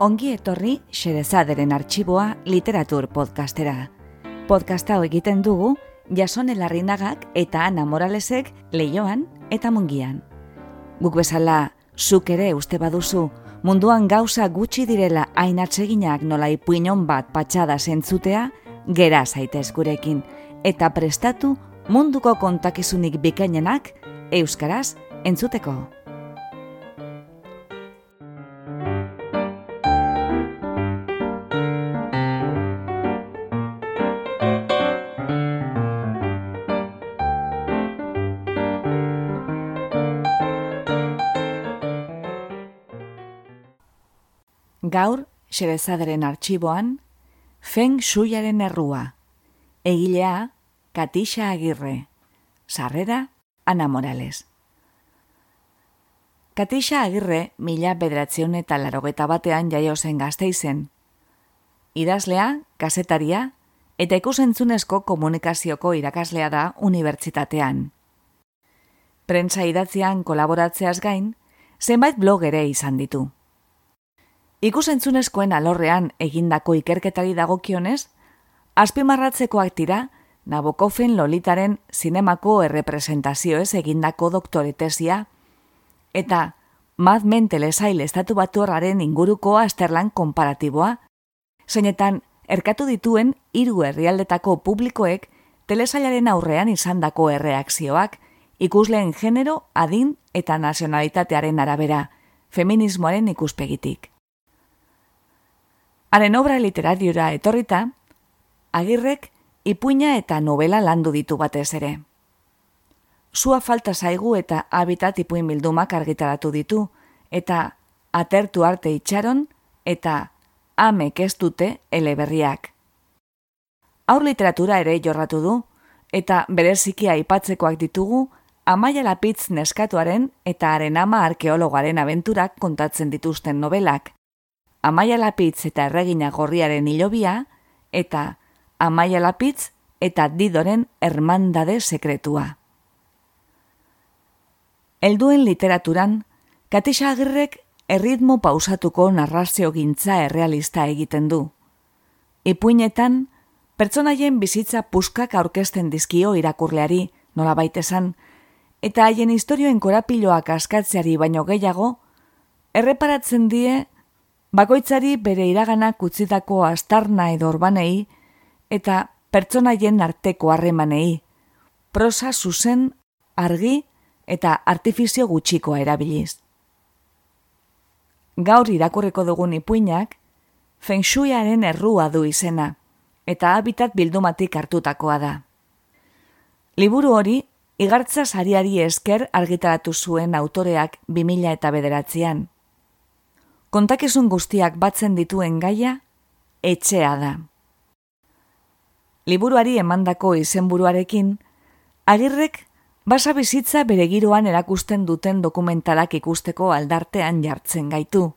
Ongi etorri Xerezaderen arxiboa literatur podcastera. Podcasta hau egiten dugu Jasone Larrinagak eta Ana Moralesek leioan eta mungian. Guk bezala, zuk ere uste baduzu, munduan gauza gutxi direla hain atseginak nola ipuinon bat patxada zentzutea, gera zaitez gurekin, eta prestatu munduko kontakizunik bikainenak euskaraz entzuteko. Gaur, xerezaderen arxiboan, Feng Shuiaren errua. Egilea, Katixa Agirre. Sarrera, Ana Morales. Katixa Agirre, mila bedratzion eta larogeta batean jaio zen gazteizen. Idazlea, kasetaria, eta ikusentzunezko komunikazioko irakaslea da unibertsitatean. Prentza idatzean kolaboratzeaz gain, zenbait blog ere izan ditu. Ikusentzunezkoen alorrean egindako ikerketari dagokionez, azpimarratzekoak dira Nabokofen Lolitaren zinemako errepresentazioez egindako doktoretesia eta Mad Men telesail estatu batu inguruko asterlan konparatiboa, zeinetan erkatu dituen hiru herrialdetako publikoek telesailaren aurrean izandako erreakzioak ikusleen genero, adin eta nazionalitatearen arabera, feminismoaren ikuspegitik. Haren obra literariora etorrita, agirrek ipuina eta novela landu ditu batez ere. Sua falta zaigu eta habitat ipuin bildumak argitaratu ditu, eta atertu arte itxaron eta amek ez dute eleberriak. Aur literatura ere jorratu du, eta bereziki aipatzekoak ditugu, amaia lapitz neskatuaren eta haren ama arkeologaren abenturak kontatzen dituzten novelak, Amaia Lapitz eta erregina gorriaren hilobia, eta Amaia Lapitz eta Didoren hermandade sekretua. Helduen literaturan, Katixa Agirrek erritmo pausatuko narrazio gintza errealista egiten du. Ipuinetan, pertsonaien bizitza puskak aurkezten dizkio irakurleari, nola baitesan, eta haien historioen korapiloak askatzeari baino gehiago, erreparatzen die bakoitzari bere iraganak utzitako astarna edo orbanei eta pertsonaien arteko harremanei, prosa zuzen, argi eta artifizio gutxikoa erabiliz. Gaur irakurreko dugun ipuinak, fengshuiaren errua du izena, eta habitat bildumatik hartutakoa da. Liburu hori, igartza sariari esker argitaratu zuen autoreak 2000 eta bederatzean, kontakizun guztiak batzen dituen gaia, etxea da. Liburuari emandako izenburuarekin, agirrek basa bizitza bere giroan erakusten duten dokumentalak ikusteko aldartean jartzen gaitu.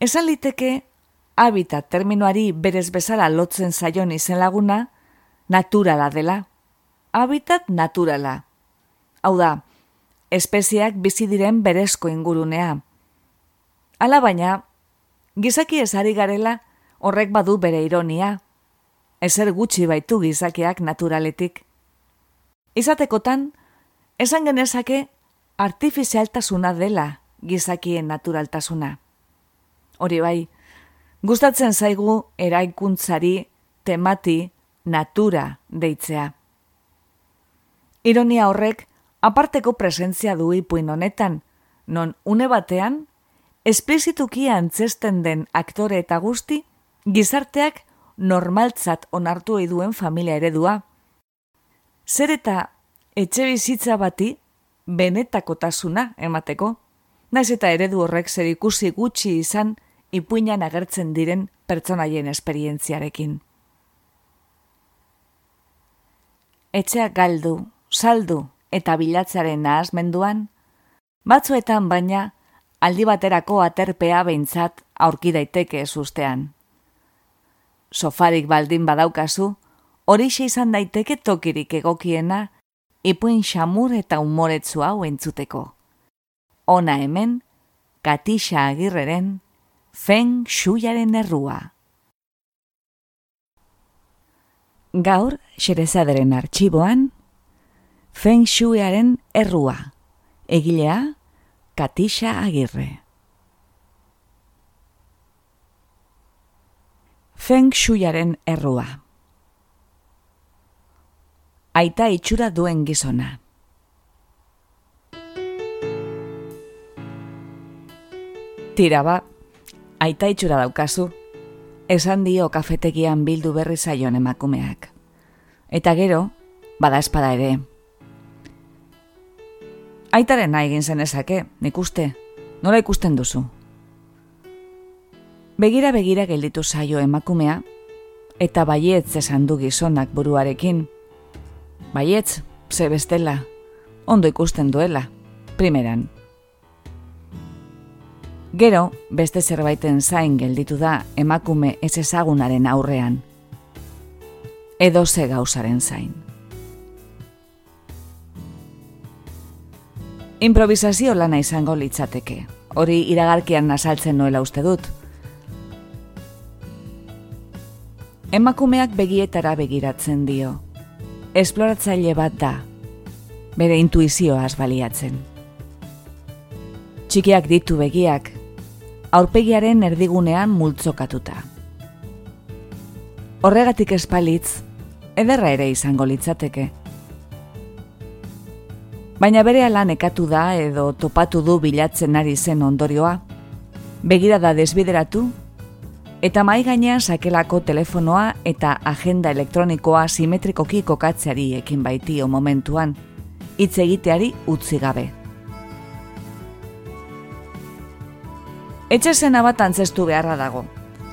Esan liteke, habitat terminoari berez bezala lotzen zaion izen laguna, naturala dela. Habitat naturala. Hau da, espeziak bizi diren berezko ingurunea, Ala baina, gizaki ezari garela horrek badu bere ironia. Ezer gutxi baitu gizakiak naturaletik. Izatekotan, esan genezake artifizialtasuna dela gizakien naturaltasuna. Hori bai, gustatzen zaigu eraikuntzari temati natura deitzea. Ironia horrek aparteko presentzia du ipuin honetan, non une batean esplizituki antzesten den aktore eta guzti, gizarteak normaltzat onartu eduen familia eredua. Zer eta etxe bizitza bati benetakotasuna emateko, naiz eta eredu horrek zer ikusi gutxi izan ipuinan agertzen diren pertsonaien esperientziarekin. Etxeak galdu, saldu eta bilatzaren nahazmenduan, batzuetan baina aldi baterako aterpea behintzat aurki daiteke ustean. Sofarik baldin badaukazu, hori izan daiteke tokirik egokiena, ipuin xamur eta umoretzu hau entzuteko. Ona hemen, Katixa Agirreren, Feng Shuiaren errua. Gaur, xerezaderen artxiboan, Feng Shuiaren errua. Egilea, Katisha Agirre. Feng Shuiaren errua. Aita itxura duen gizona. Tira ba, aita itxura daukazu, esan dio kafetegian bildu berri zaion emakumeak. Eta gero, bada espada ere. Aitaren nahi egin zen ezake, nik uste, nola ikusten duzu. Begira begira gelditu zaio emakumea, eta baietz esan du gizonak buruarekin. Baietz, ze bestela, ondo ikusten duela, primeran. Gero, beste zerbaiten zain gelditu da emakume ez ezagunaren aurrean. Edo ze gauzaren zain. Improvisazio lana izango litzateke. Hori iragarkian nasaltzen noela uste dut. Emakumeak begietara begiratzen dio. Esploratzaile bat da. Bere intuizioaz baliatzen. Txikiak ditu begiak, aurpegiaren erdigunean multzokatuta. Horregatik espalitz, ederra ere izango litzateke. Baina bere alan ekatu da edo topatu du bilatzen ari zen ondorioa, begira da desbideratu, eta mai gainean sakelako telefonoa eta agenda elektronikoa simetrikoki kokatzeari ekin baitio momentuan, hitz egiteari utzi gabe. Etxe zena bat antzestu beharra dago.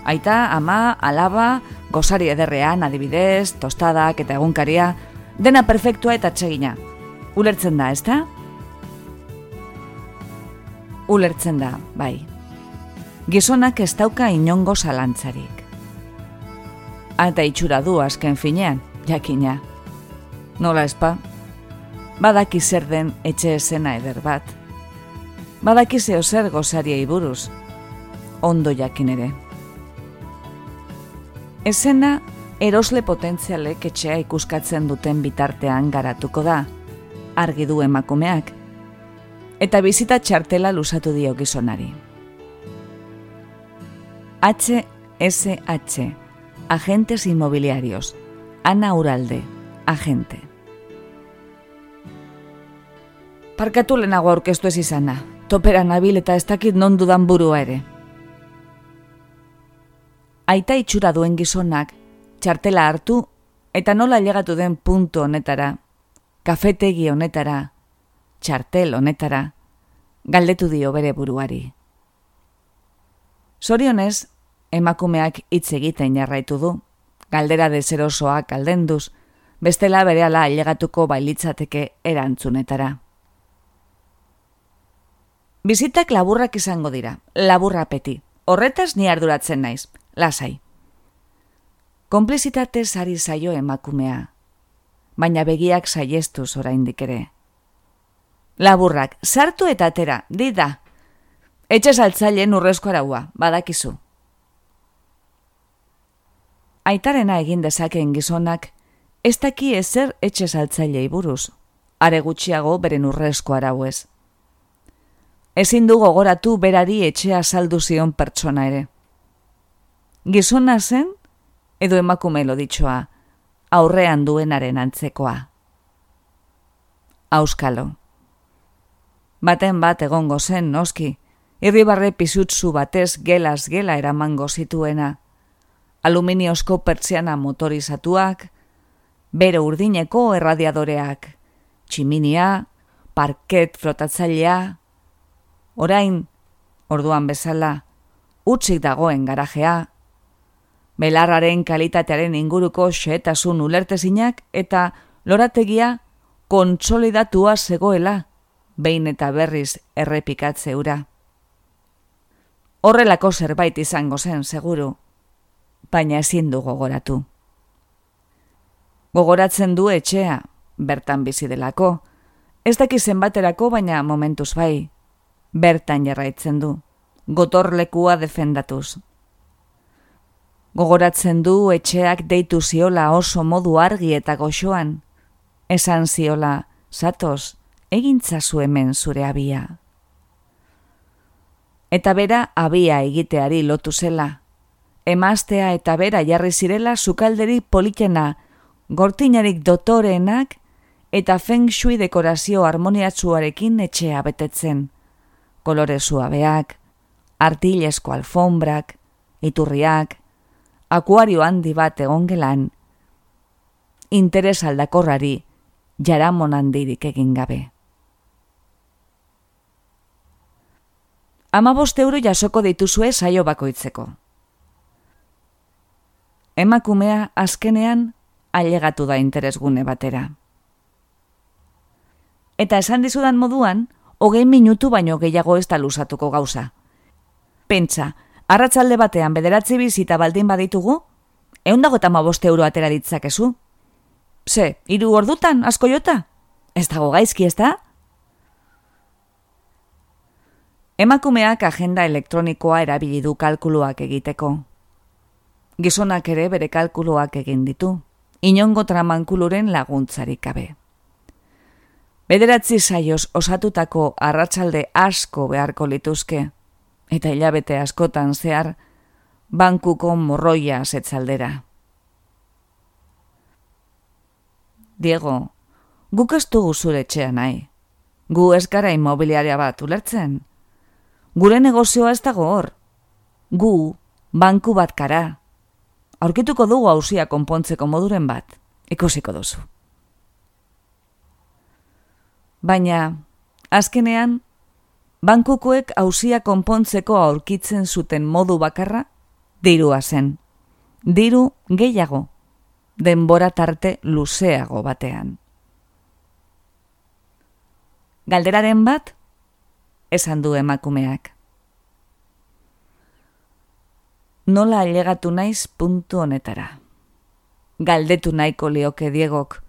Aita, ama, alaba, gozari ederrean, adibidez, tostadak eta egunkaria, dena perfektua eta txegina. Ulertzen da, ezta? Ulertzen da, bai. Gizonak ez dauka inongo zalantzarik. Eta itxura du azken finean, jakina. Nola espa? Badaki zer den etxe esena eder bat. Badaki zeo zer gozariei buruz, ondo jakin ere. Ezena, erosle potentzialek etxea ikuskatzen duten bitartean garatuko da, argi du emakumeak, eta bizita txartela lusatu dio gizonari. HSH, Agentes Inmobiliarios, Ana Uralde, Agente. Parkatu lehenago aurkeztu ez izana, topera nabil eta ez dakit non dudan burua ere. Aita itxura duen gizonak txartela hartu eta nola llegatu den puntu honetara, kafetegi honetara, txartel honetara, galdetu dio bere buruari. Sorionez, emakumeak hitz egiten jarraitu du, galdera dezerosoak aldenduz, bestela berehala ailegatuko bailitzateke erantzunetara. Bizitak laburrak izango dira, laburra peti. Horretaz ni arduratzen naiz, lasai. Komplizitate sari zaio emakumea, baina begiak saiestuz oraindik ere. Laburrak, sartu eta atera, di da. Etxe saltzaileen urrezko araua, badakizu. Aitarena egin dezakeen gizonak, ez daki ezer etxe saltzailei buruz, are gutxiago beren urrezko arauez. Ezin du gogoratu berari etxea saldu zion pertsona ere gizona zen edo emakume loditxoa, aurrean duenaren antzekoa. Auskalo. Baten bat egongo zen, noski, irribarre pizutzu batez gelaz gela eramango zituena, aluminiozko pertsiana motorizatuak, bero urdineko erradiadoreak, tximinia, parket flotatzailea, orain, orduan bezala, utzik dagoen garajea, belarraren kalitatearen inguruko xetasun ulertezinak eta lorategia kontsolidatua zegoela, behin eta berriz errepikatze ura. Horrelako zerbait izango zen, seguru, baina ezin du gogoratu. Gogoratzen du etxea, bertan bizi delako, ez daki zenbaterako baina momentuz bai, bertan jarraitzen du, gotorlekua defendatuz. Gogoratzen du etxeak deitu ziola oso modu argi eta goxoan, esan ziola, zatoz, egintzazu hemen zure abia. Eta bera abia egiteari lotu zela, emaztea eta bera jarri zirela sukalderi politena, gortinarik dotoreenak eta feng shui dekorazio harmoniatzuarekin etxea betetzen. Kolore suabeak, artilesko alfombrak, iturriak, akuario handi bat egon gelan, interes aldakorrari jaramon handirik egin gabe. Ama euro jasoko dituzue saio bakoitzeko. Emakumea azkenean ailegatu da interesgune batera. Eta esan dizudan moduan, hogei minutu baino gehiago ez da lusatuko gauza. Pentsa, arratsalde batean bederatzi bizita baldin baditugu, eundago eta maboste euro atera ditzakezu. Ze, hiru ordutan, asko jota? Ez dago gaizki, ez da? Emakumeak agenda elektronikoa erabili du kalkuluak egiteko. Gizonak ere bere kalkuluak egin ditu, inongo tramankuluren laguntzarik gabe. Bederatzi saioz osatutako arratsalde asko beharko lituzke, eta hilabete askotan zehar, bankuko morroia zetzaldera. Diego, guk ez dugu zure txea nahi. Gu ez gara imobiliaria bat ulertzen. Gure negozioa ez dago hor. Gu, banku bat kara. Aurkituko dugu hausia konpontzeko moduren bat. Ikusiko duzu. Baina, azkenean, bankukoek hausia konpontzeko aurkitzen zuten modu bakarra, dirua zen. Diru gehiago, denbora tarte luzeago batean. Galderaren bat, esan du emakumeak. Nola ailegatu naiz puntu honetara. Galdetu nahiko lioke diegok,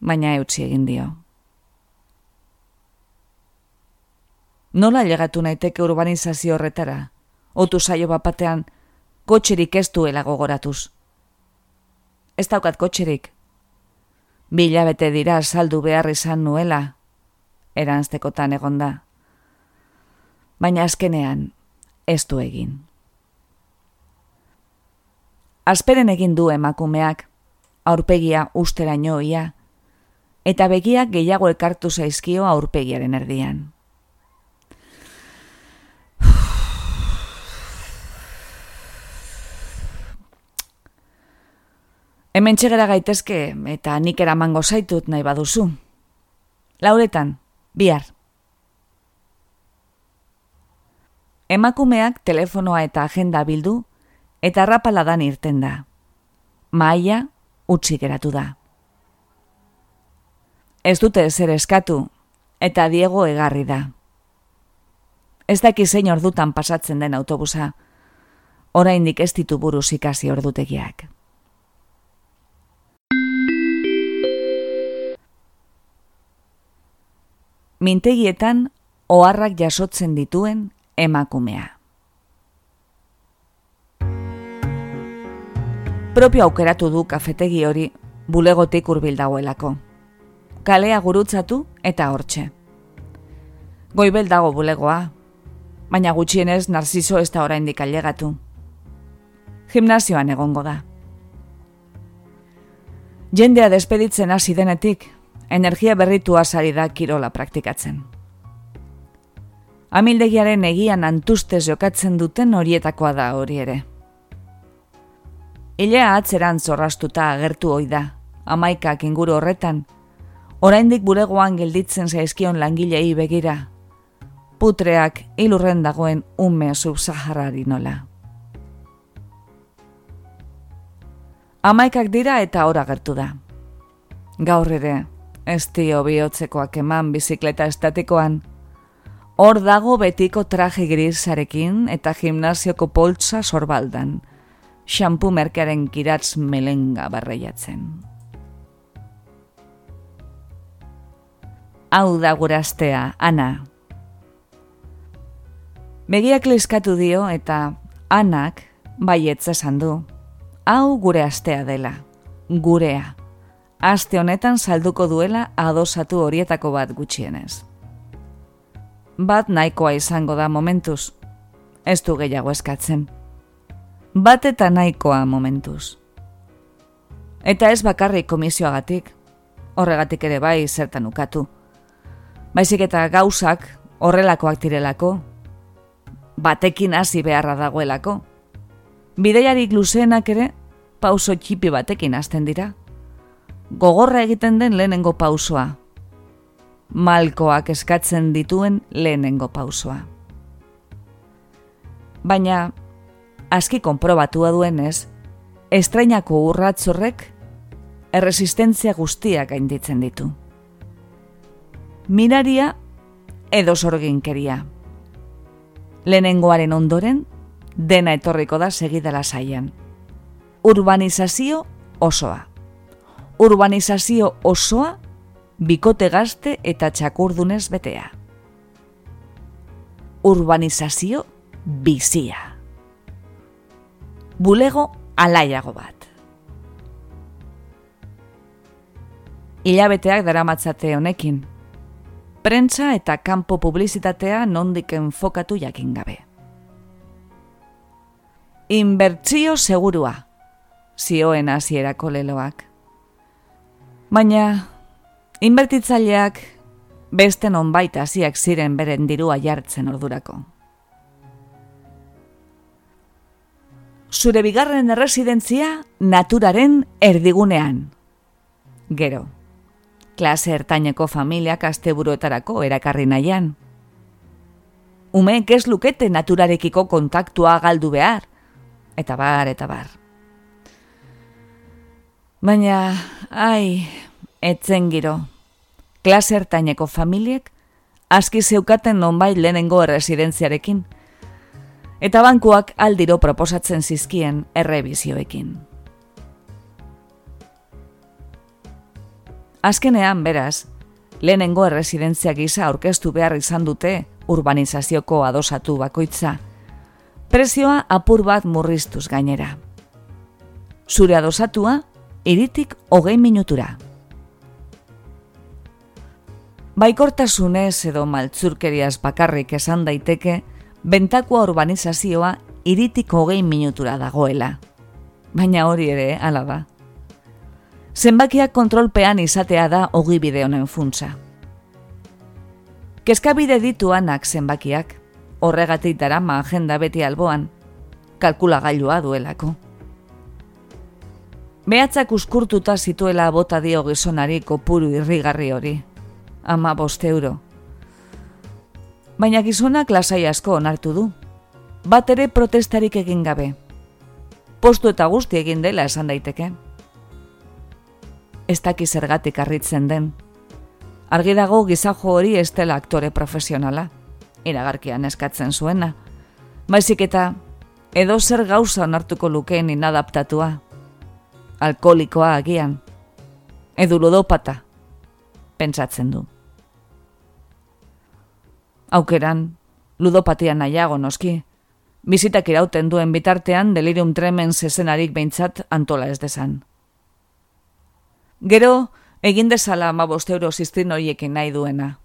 baina eutsi egin dio. Nola ailegatu naiteke urbanizazio horretara, otu saio bapatean, kotxerik ez duela gogoratuz ez daukat kotxerik. Bila bete dira saldu behar izan nuela, eranztekotan egonda. Baina azkenean, ez du egin. Azperen egin du emakumeak, aurpegia ustera inoia, eta begiak gehiago elkartu zaizkio aurpegiaren erdian. Hemen txegera gaitezke eta nik eramango zaitut nahi baduzu. Lauretan, bihar. Emakumeak telefonoa eta agenda bildu eta rapaladan irten da. Maia utzi geratu da. Ez dute zer eskatu eta Diego egarri da. Ez daki zein ordutan pasatzen den autobusa. Oraindik ez ditu buruz ikasi ordutegiak. Mintegietan oharrak jasotzen dituen emakumea. Propio aukeratu du kafetegi hori bulegotik hurbil dagoelako. Kalea gurutzatu eta hortxe. Goibel dago bulegoa, baina gutxienez narziso ez da oraindik ailegatu. Gimnazioan egongo da. Jendea despeditzen hasi denetik, energia berritua sari da kirola praktikatzen. Amildegiaren egian antustez jokatzen duten horietakoa da hori ere. Ilea atzeran zorrastuta agertu hoi da, amaikak inguru horretan, oraindik bulegoan gelditzen zaizkion langilei begira, putreak ilurren dagoen ume subsaharari nola. Amaikak dira eta ora gertu da. Gaur ere, ez dio bihotzekoak eman bizikleta estatikoan. Hor dago betiko traje grisarekin eta gimnazioko poltsa sorbaldan, xampu merkearen kiratz melenga barreiatzen. Hau da guraztea, Ana. Begiak leskatu dio eta anak baietza esan du. Hau gure astea dela, gurea. Aste honetan salduko duela adosatu horietako bat gutxienez. Bat nahikoa izango da momentuz. Ez du gehiago eskatzen. Bat eta nahikoa momentuz. Eta ez bakarrik komisioagatik, horregatik ere bai zertan ukatu. Baizik eta gauzak horrelakoak direlako, batekin hasi beharra dagoelako. Bideiarik luzeenak ere pauso txipi batekin hasten dira. Gogorra egiten den lehenengo pausoa. Malkoak eskatzen dituen lehenengo pausoa. Baina, aski konprobatua duenez, estrainako urratzorrek erresistentzia guztiak gainditzen ditu. Miraria edo sorginkeria. Lehenengoaren ondoren, dena etorriko da segidala saian. Urbanizazio osoa. Urbanizazio osoa, bikote gazte eta txakurdunez betea. Urbanizazio bizia. Bulego alaiago bat. Ilabeteak daramatzate honekin. Prentza eta kanpo publizitatea nondik enfokatu jakin gabe. Inbertzio segurua, zioen hasierako leloak. Baina, inbertitzaileak beste nonbait hasiak ziren beren dirua jartzen ordurako. zure bigarren erresidentzia naturaren erdigunean. Gero, klase ertaineko familiak asteburuetarako erakarri nahian. Umeek ez lukete naturarekiko kontaktua galdu behar, eta bar, eta bar. Baina, ai, etzen giro, klase ertaineko familiek aski zeukaten nonbait lehenengo erresidentziarekin, eta bankuak aldiro proposatzen zizkien errebizioekin. Azkenean, beraz, lehenengo erresidentzia gisa aurkeztu behar izan dute urbanizazioko adosatu bakoitza, prezioa apur bat murriztuz gainera. Zure adosatua, iritik hogei minutura. Baikortasunez edo maltzurkeriaz bakarrik esan daiteke, bentakua urbanizazioa iritik hogei minutura dagoela. Baina hori ere, ala da. Zenbakiak kontrolpean izatea da hogi bide honen funtsa. Kezkabide dituanak zenbakiak, horregatik darama agenda beti alboan, kalkulagailua duelako. Behatzak uskurtuta zituela bota dio gizonari kopuru irrigarri hori. Ama boste euro baina gizonak lasai asko onartu du. Bat ere protestarik egin gabe. Postu eta guzti egin dela esan daiteke. Ez daki zergatik arritzen den. Argi dago gizajo hori ez dela aktore profesionala, iragarkian eskatzen zuena. Baizik eta edo zer gauza onartuko lukeen inadaptatua. Alkolikoa agian. Edu ludopata, pentsatzen du aukeran, ludopatia nahiago noski. Bizitak irauten duen bitartean delirium tremen zezenarik behintzat antola ez desan. Gero, egin dezala ama euro ziztrin horiekin nahi duena.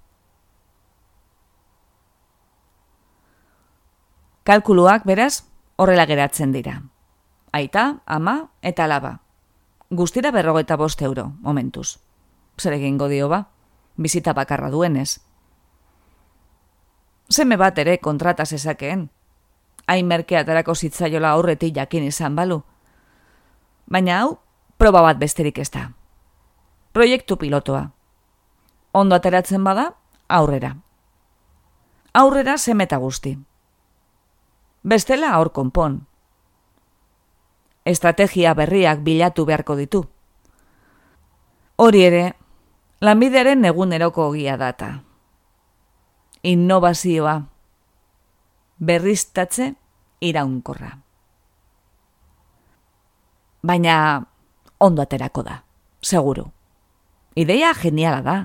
Kalkuluak, beraz, horrela geratzen dira. Aita, ama eta laba. Guztira berrogeta boste euro, momentuz. Zer egin dio ba? Bizita bakarra duenez seme bat ere kontrata zezakeen. Hain merkea aterako zitzaiola aurretik jakin izan balu. Baina hau, proba bat besterik ez da. Proiektu pilotoa. Ondo ateratzen bada, aurrera. Aurrera semeta guzti. Bestela aur konpon. Estrategia berriak bilatu beharko ditu. Hori ere, lanbidearen eguneroko ogia data innovazioa, berriztatze iraunkorra. Baina ondo aterako da, seguru. Ideia geniala da.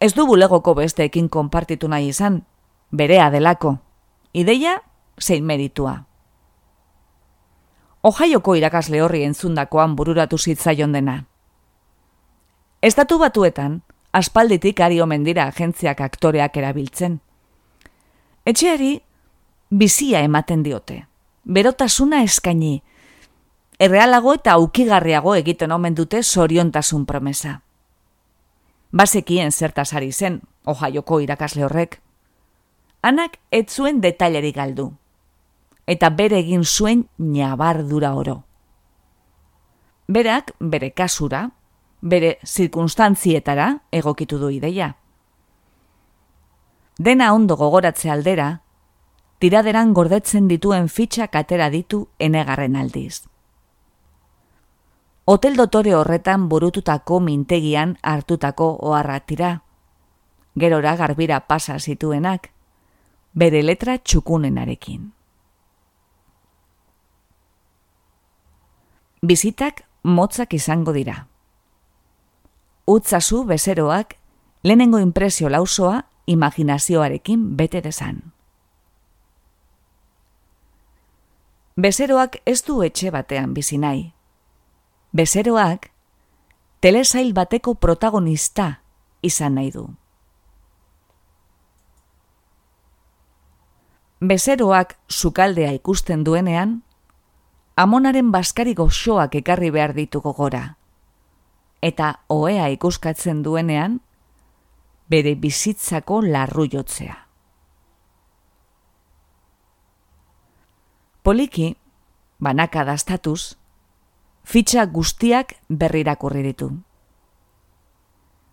Ez du bulegoko besteekin konpartitu nahi izan, berea delako. ideia zein meritua. Ohaioko irakasle horri entzundakoan bururatu zitzaion dena. Estatu batuetan, aspalditik ari omen dira agentziak aktoreak erabiltzen. Etxeari, bizia ematen diote. Berotasuna eskaini, errealago eta aukigarriago egiten omen dute soriontasun promesa. Bazekien zertaz ari zen, ohaioko irakasle horrek. Anak ez zuen detaileri galdu, eta bere egin zuen nabardura oro. Berak, bere kasura, bere zirkunstantzietara egokitu du ideia. Dena ondo gogoratze aldera, tiraderan gordetzen dituen fitxak atera ditu enegarren aldiz hotel dotore horretan burututako mintegian hartutako oharratira. Gerora garbira pasa zituenak, bere letra txukunenarekin. Bizitak motzak izango dira. Utzazu bezeroak lehenengo impresio lausoa imaginazioarekin bete desan. Bezeroak ez du etxe batean bizi nahi, bezeroak telesail bateko protagonista izan nahi du. Bezeroak sukaldea ikusten duenean, amonaren baskari goxoak ekarri behar dituko gora. Eta oea ikuskatzen duenean, bere bizitzako larru jotzea. Poliki, banaka dastatuz, fitxa guztiak berrirakurri ditu.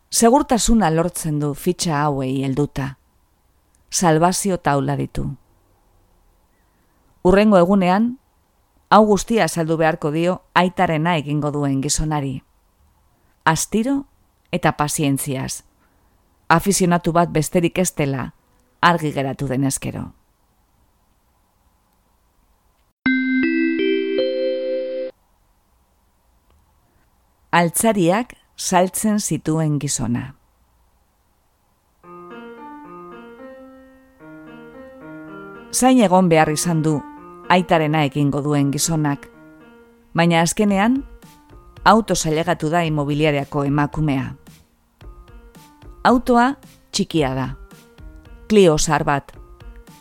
Segurtasuna lortzen du fitxa hauei helduta. Salbazio taula ditu. Urrengo egunean, hau guztia saldu beharko dio aitarena egingo duen gizonari. Astiro eta pazientziaz. Afizionatu bat besterik ez dela argi geratu denezkero. altzariak saltzen zituen gizona. Zain egon behar izan du aitarena ekingo duen gizonak, baina azkenean auto zailegatu da imobiliareako emakumea. Autoa txikia da, klio zar bat,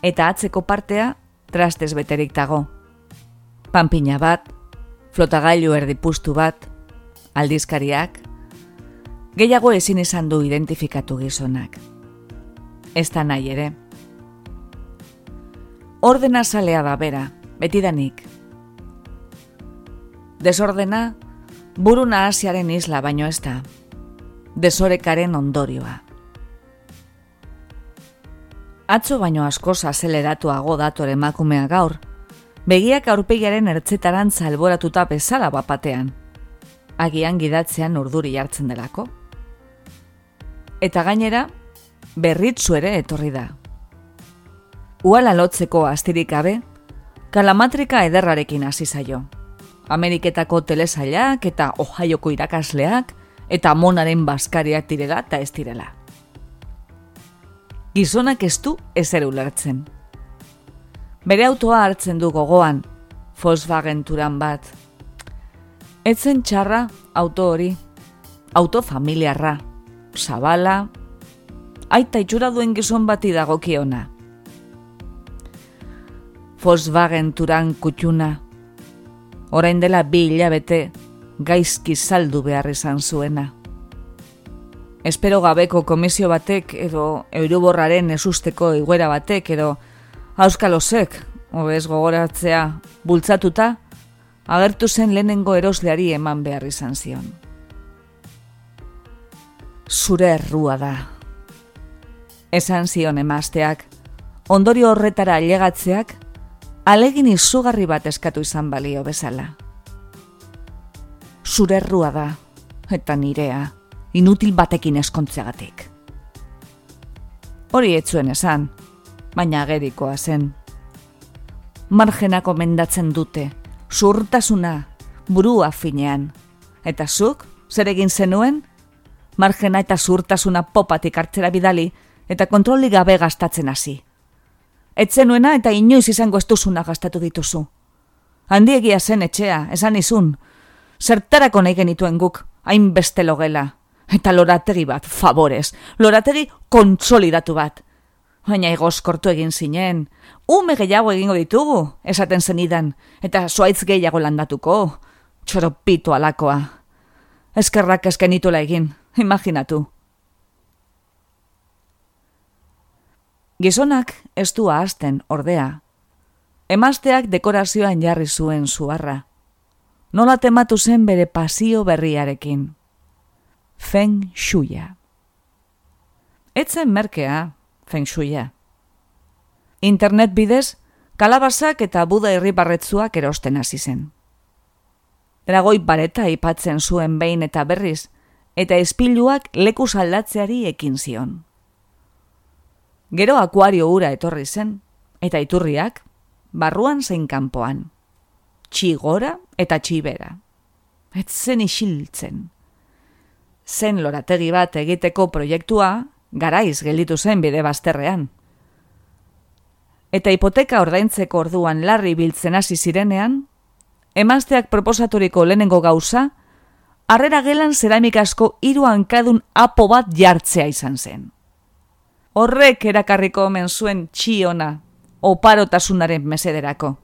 eta atzeko partea trastez beterik dago. Pampina bat, flotagailu erdipustu bat, aldizkariak, gehiago ezin izan du identifikatu gizonak. Ez da nahi ere. Ordena salea da bera, betidanik. Desordena, buruna asiaren isla baino ez da. Desorekaren ondorioa. Atzo baino asko azeleratuago datore emakumea gaur, begiak aurpegiaren ertzetaran zalboratuta bezala bapatean agian gidatzean urduri jartzen delako. Eta gainera, berritzu ere etorri da. Uala lotzeko astirik gabe, kalamatrika ederrarekin hasi zaio. Ameriketako telesailak eta Ohioko irakasleak eta monaren baskariak direla eta ez direla. Gizonak ez du ezer ulertzen. Bere autoa hartzen du gogoan, Volkswagen turan bat, Etzen txarra auto hori, auto familiarra, zabala, aita itxura duen gizon bati dagokiona. Volkswagen turan kutxuna, orain dela bi hilabete gaizki saldu behar izan zuena. Espero gabeko komisio batek edo euroborraren esusteko iguera batek edo auskalosek, hobez gogoratzea, bultzatuta, agertu zen lehenengo erosleari eman behar izan zion. Zure errua da. Esan zion emazteak, ondorio horretara ailegatzeak, alegin izugarri bat eskatu izan balio bezala. Zure errua da, eta nirea, inutil batekin eskontzeagatik. Hori etzuen esan, baina agerikoa zen. Margenako mendatzen dute, zurtasuna, burua finean. Eta zuk, zer egin zenuen? Margena eta zurtasuna popatik hartzera bidali eta kontroli gabe gastatzen hasi etzenuena eta inoiz izango estuzuna gastatu dituzu. Handiegia zen etxea, esan izun. Zertarako nahi genituen guk, hainbeste logela. Eta lorategi bat, favorez. Lorategi kontsolidatu bat. Baina egoskortu egin zinen. Ume gehiago egingo ditugu, esaten zenidan. Eta zuaitz gehiago landatuko. Txoropitu alakoa. Eskerrak esken egin, imaginatu. Gizonak ez du ahazten ordea. Emazteak dekorazioan jarri zuen zuarra. Nola tematu zen bere pasio berriarekin. Feng Shuiya. Etzen merkea, Feng Shuiya. Internet bidez, kalabazak eta buda irribarretzuak erosten hasi zen. Dragoi bareta ipatzen zuen behin eta berriz, eta izpiluak leku saldatzeari ekin zion. Gero akuario ura etorri zen, eta iturriak, barruan zein kanpoan. Txigora eta txibera. Etzen isiltzen. Zen lorategi bat egiteko proiektua, garaiz gelditu zen bide bazterrean. Eta hipoteka ordaintzeko orduan larri biltzen hasi zirenean, emazteak proposaturiko lehenengo gauza, harrera gelan zeramikazko hiru hankadun apo bat jartzea izan zen horrek erakarriko omen zuen txiona, oparotasunaren mesederako.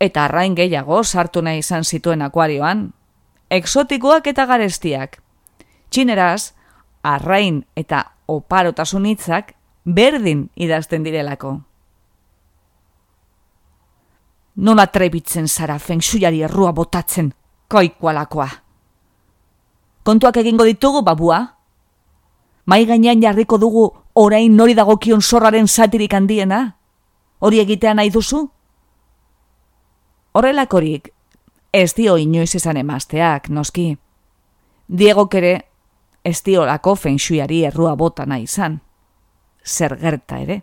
Eta arrain gehiago sartu nahi izan zituen akuarioan, eksotikoak eta garestiak. Txineraz, arrain eta oparotasun hitzak berdin idazten direlako. Nola trebitzen zara fengsuiari errua botatzen, koikualakoa. Kontuak egingo ditugu babua, mai gainean jarriko dugu orain nori dagokion zorraren satirik handiena? Hori egitea nahi duzu? Horrelakorik, ez dio inoiz izan emazteak, noski. Diego kere, ez dio lako fensuiari errua bota nahi izan. Zer gerta ere.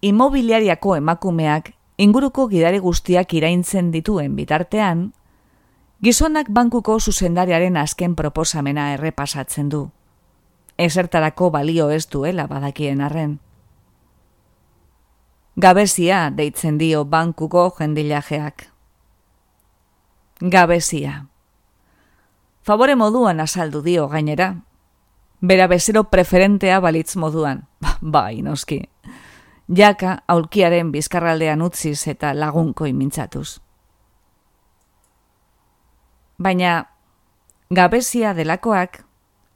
Imobiliariako emakumeak inguruko gidari guztiak iraintzen dituen bitartean, Gizonak bankuko zuzendariaren azken proposamena errepasatzen du. Ezertarako balio ez duela badakien arren. Gabezia deitzen dio bankuko jendilajeak. Gabezia. Favore moduan azaldu dio gainera. Bera bezero preferentea balitz moduan. Ba, bai, noski. Jaka aulkiaren bizkarraldean utziz eta lagunko imintzatuz baina gabezia delakoak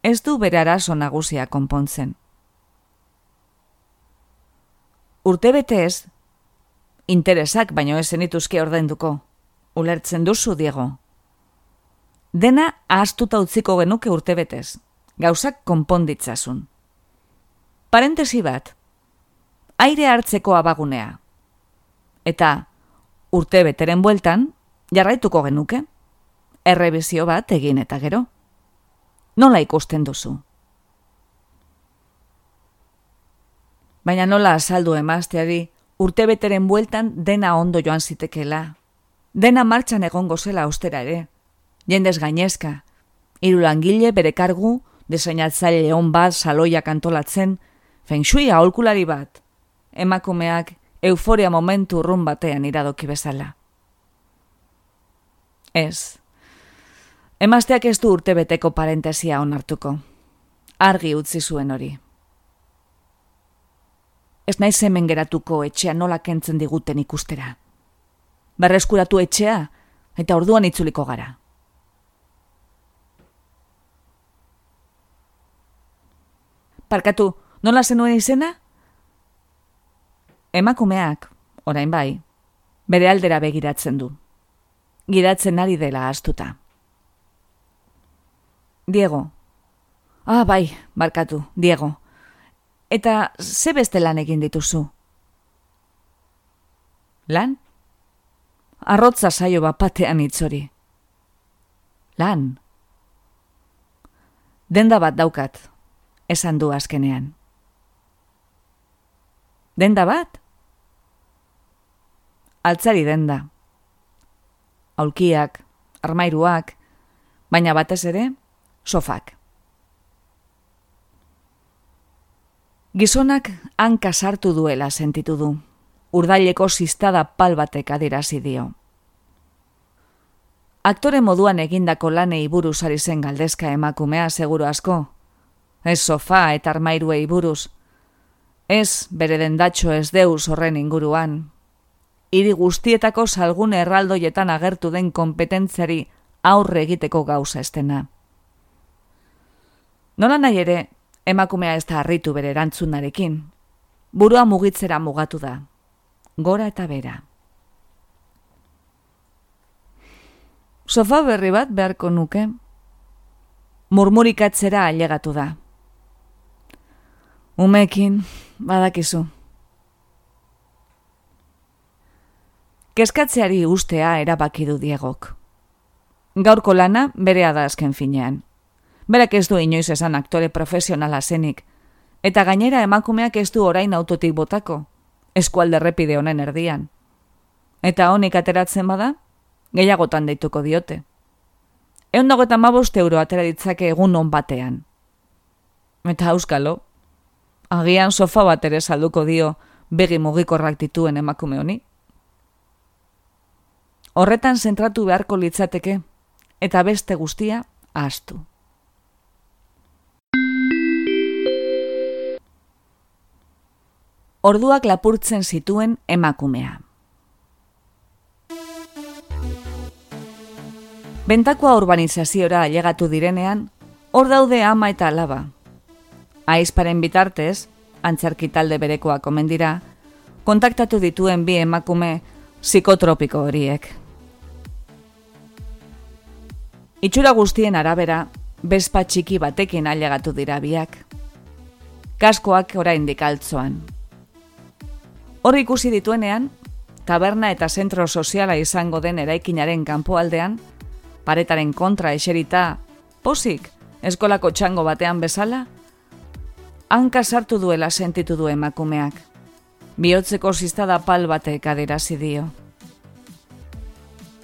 ez du bere araso nagusia konpontzen. Urtebetez, interesak baino ez zenituzke ordainduko. Ulertzen duzu, Diego. Dena ahaztuta utziko genuke urtebetez. Gauzak konponditzasun. Parentesi bat. Aire hartzeko abagunea. Eta urtebeteren bueltan jarraituko genuke errebizio bat egin eta gero. Nola ikusten duzu? Baina nola azaldu emazteari urtebeteren bueltan dena ondo joan zitekela. Dena martxan egongo zela ostera ere. Jendez gainezka. Iru langile bere kargu, desainatzaile on bat saloia kantolatzen, feng shui aholkulari bat. Emakumeak euforia momentu urrun batean iradoki bezala. Ez. Emazteak ez du urtebeteko parentesia onartuko. Argi utzi zuen hori. Ez naiz hemen geratuko etxea nola kentzen diguten ikustera. Barreskuratu etxea eta orduan itzuliko gara. Parkatu, nola zenuen izena? Emakumeak, orain bai, bere aldera begiratzen du. Giratzen ari dela astuta. Diego. Ah, bai, barkatu, Diego. Eta ze beste lan egin dituzu? Lan? Arrotza saio bat batean itzori. Lan? Denda bat daukat, esan du azkenean. Denda bat? Altzari denda. Aulkiak, armairuak, baina batez ere, sofak. Gizonak hanka sartu duela sentitu du. Urdaileko sistada pal batek adierazi dio. Aktore moduan egindako lanei buruz ari zen galdezka emakumea seguru asko. Ez sofa eta armairuei buruz. Ez bere dendatxo ez deus horren inguruan. Hiri guztietako salgune erraldoietan agertu den kompetentziari aurre egiteko gauza estena. Nola nahi ere, emakumea ez da harritu bere erantzunarekin. Burua mugitzera mugatu da. Gora eta bera. Sofa berri bat beharko nuke. Murmurikatzera ailegatu da. Umekin, badakizu. Kezkatzeari ustea erabaki du diegok. Gaurko lana berea da azken finean. Berak ez du inoiz esan aktore profesionala zenik, eta gainera emakumeak ez du orain autotik botako, eskualde repide honen erdian. Eta honik ateratzen bada, gehiagotan deituko diote. Egon dago eta mabost euro atera ditzake egun on batean. Eta auskalo, agian sofa bat ere salduko dio begi mugikorrak dituen emakume honi. Horretan zentratu beharko litzateke, eta beste guztia ahaztu. Orduak lapurtzen zituen emakumea. Bentakoa urbanizaziora ailegatu direnean, hor daude ama eta alaba. Aizparen bitartez, antzarki talde berekoa komendira, kontaktatu dituen bi emakume psikotropiko horiek. Itxura guztien arabera, bezpa txiki batekin ailegatu dira biak. Kaskoak oraindik altzoan. Hor ikusi dituenean, taberna eta zentro soziala izango den eraikinaren kanpoaldean, paretaren kontra eserita, posik, eskolako txango batean bezala, hanka sartu duela sentitu du emakumeak. Biotzeko ziztada pal batek adirazi dio.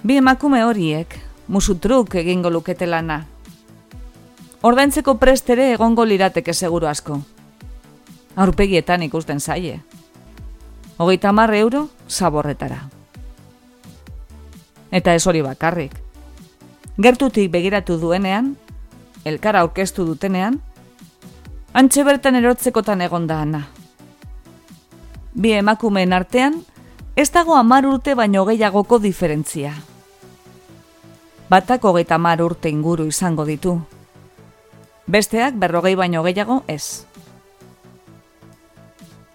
Bi emakume horiek, musutruk egingo lukete lana. Ordaintzeko prestere egongo lirateke seguru asko. Aurpegietan ikusten zaie hogeita marre euro zaborretara. Eta ez hori bakarrik. Gertutik begiratu duenean, elkara aurkeztu dutenean, antxe bertan erotzekotan egon da ana. Bi emakumeen artean, ez dago amar urte baino gehiagoko diferentzia. Batako geita amar urte inguru izango ditu. Besteak berrogei baino gehiago ez.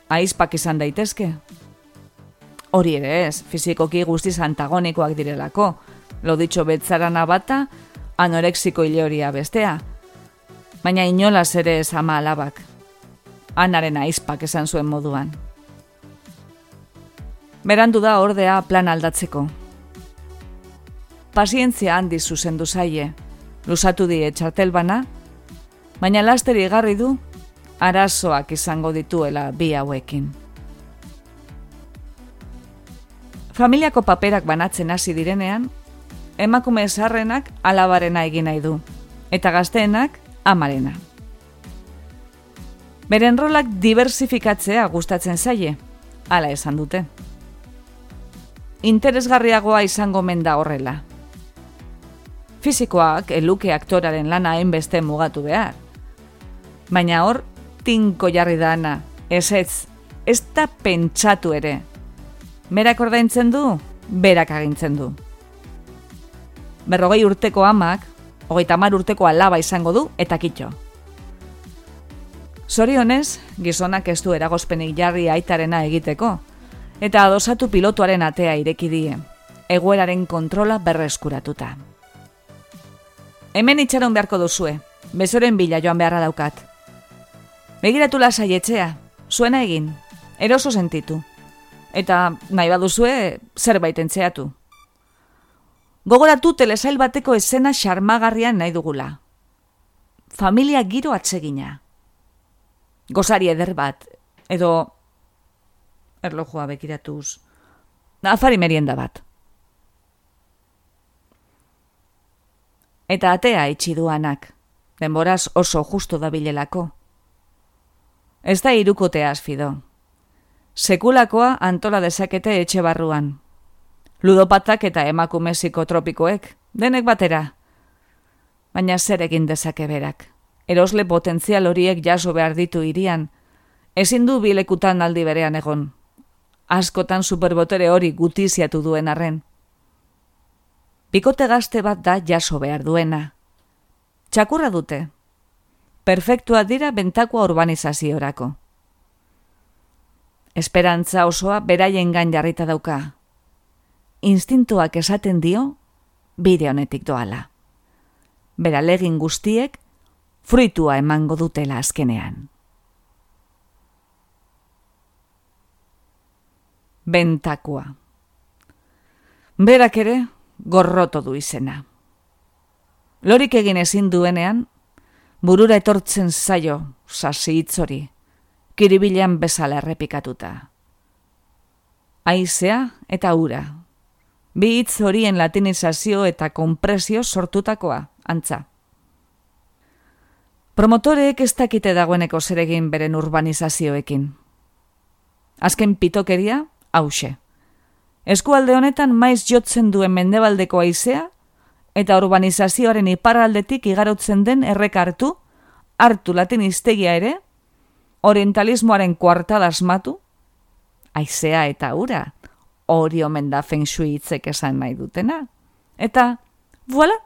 Aizpak izan daitezke, Hori ere ez, fizikoki guztiz antagonikoak direlako. Lo ditxo betzarana bata, anorexiko hileoria bestea. Baina inolaz ere ez ama alabak. Anaren aizpak esan zuen moduan. Berandu da ordea plan aldatzeko. Pazientzia handi zuzendu zaie, lusatu die txartel bana, baina lasteri garri du, arazoak izango dituela bi hauekin. Familiako paperak banatzen hasi direnean, emakume esarrenak alabarena egin nahi du, eta gazteenak amarena. Beren rolak diversifikatzea gustatzen zaie, hala esan dute. Interesgarriagoa izango menda horrela. Fisikoak eluke aktoraren lana hainbeste mugatu behar. Baina hor, tinko jarri da ana, ez ez, ez da pentsatu ere, Berak ordaintzen du, berak agintzen du. Berrogei urteko amak, hogeita mar urteko alaba izango du, eta kitxo. Zorionez, gizonak ez du eragozpenik jarri aitarena egiteko, eta adosatu pilotuaren atea ireki die, egoeraren kontrola berreskuratuta. Hemen itxaron beharko duzue, bezoren bila joan beharra daukat. Begiratu lasai etxea, zuena egin, eroso sentitu eta nahi baduzue zerbait entzeatu. Gogoratu telesail bateko esena xarmagarrian nahi dugula. Familia giro atsegina. Gozari eder bat, edo erlojua bekiratuz. Afari merienda bat. Eta atea itxi duanak, denboraz oso justu dabilelako. Ez da irukotea azfido. Sekulakoa antola dezakete etxe barruan. Ludopatak eta emakume psikotropikoek, denek batera. Baina zer egin dezake berak. Erosle potentzial horiek jaso behar ditu irian, ezin du bilekutan aldi berean egon. Askotan superbotere hori gutiziatu duen arren. Bikote gazte bat da jaso behar duena. Txakurra dute. Perfektua dira bentakoa urbanizaziorako. Esperantza osoa beraien gan jarrita dauka. Instintuak esaten dio, bide honetik doala. Bera legin guztiek, fruitua emango dutela azkenean. Bentakoa. Berak ere, gorroto du izena. Lorik egin ezin duenean, burura etortzen zaio, sasi itzori, kiribilan bezala errepikatuta. Aizea eta ura. Bi hitz horien latinizazio eta kompresio sortutakoa, antza. Promotoreek ez dakite dagoeneko zeregin beren urbanizazioekin. Azken pitokeria, hause. Eskualde honetan maiz jotzen duen mendebaldeko aizea, eta urbanizazioaren iparraldetik igarotzen den errekartu, hartu latin iztegia ere, orientalismoaren kuartada asmatu, aizea eta ura, hori omen da feng hitzek esan nahi dutena. Eta, voila!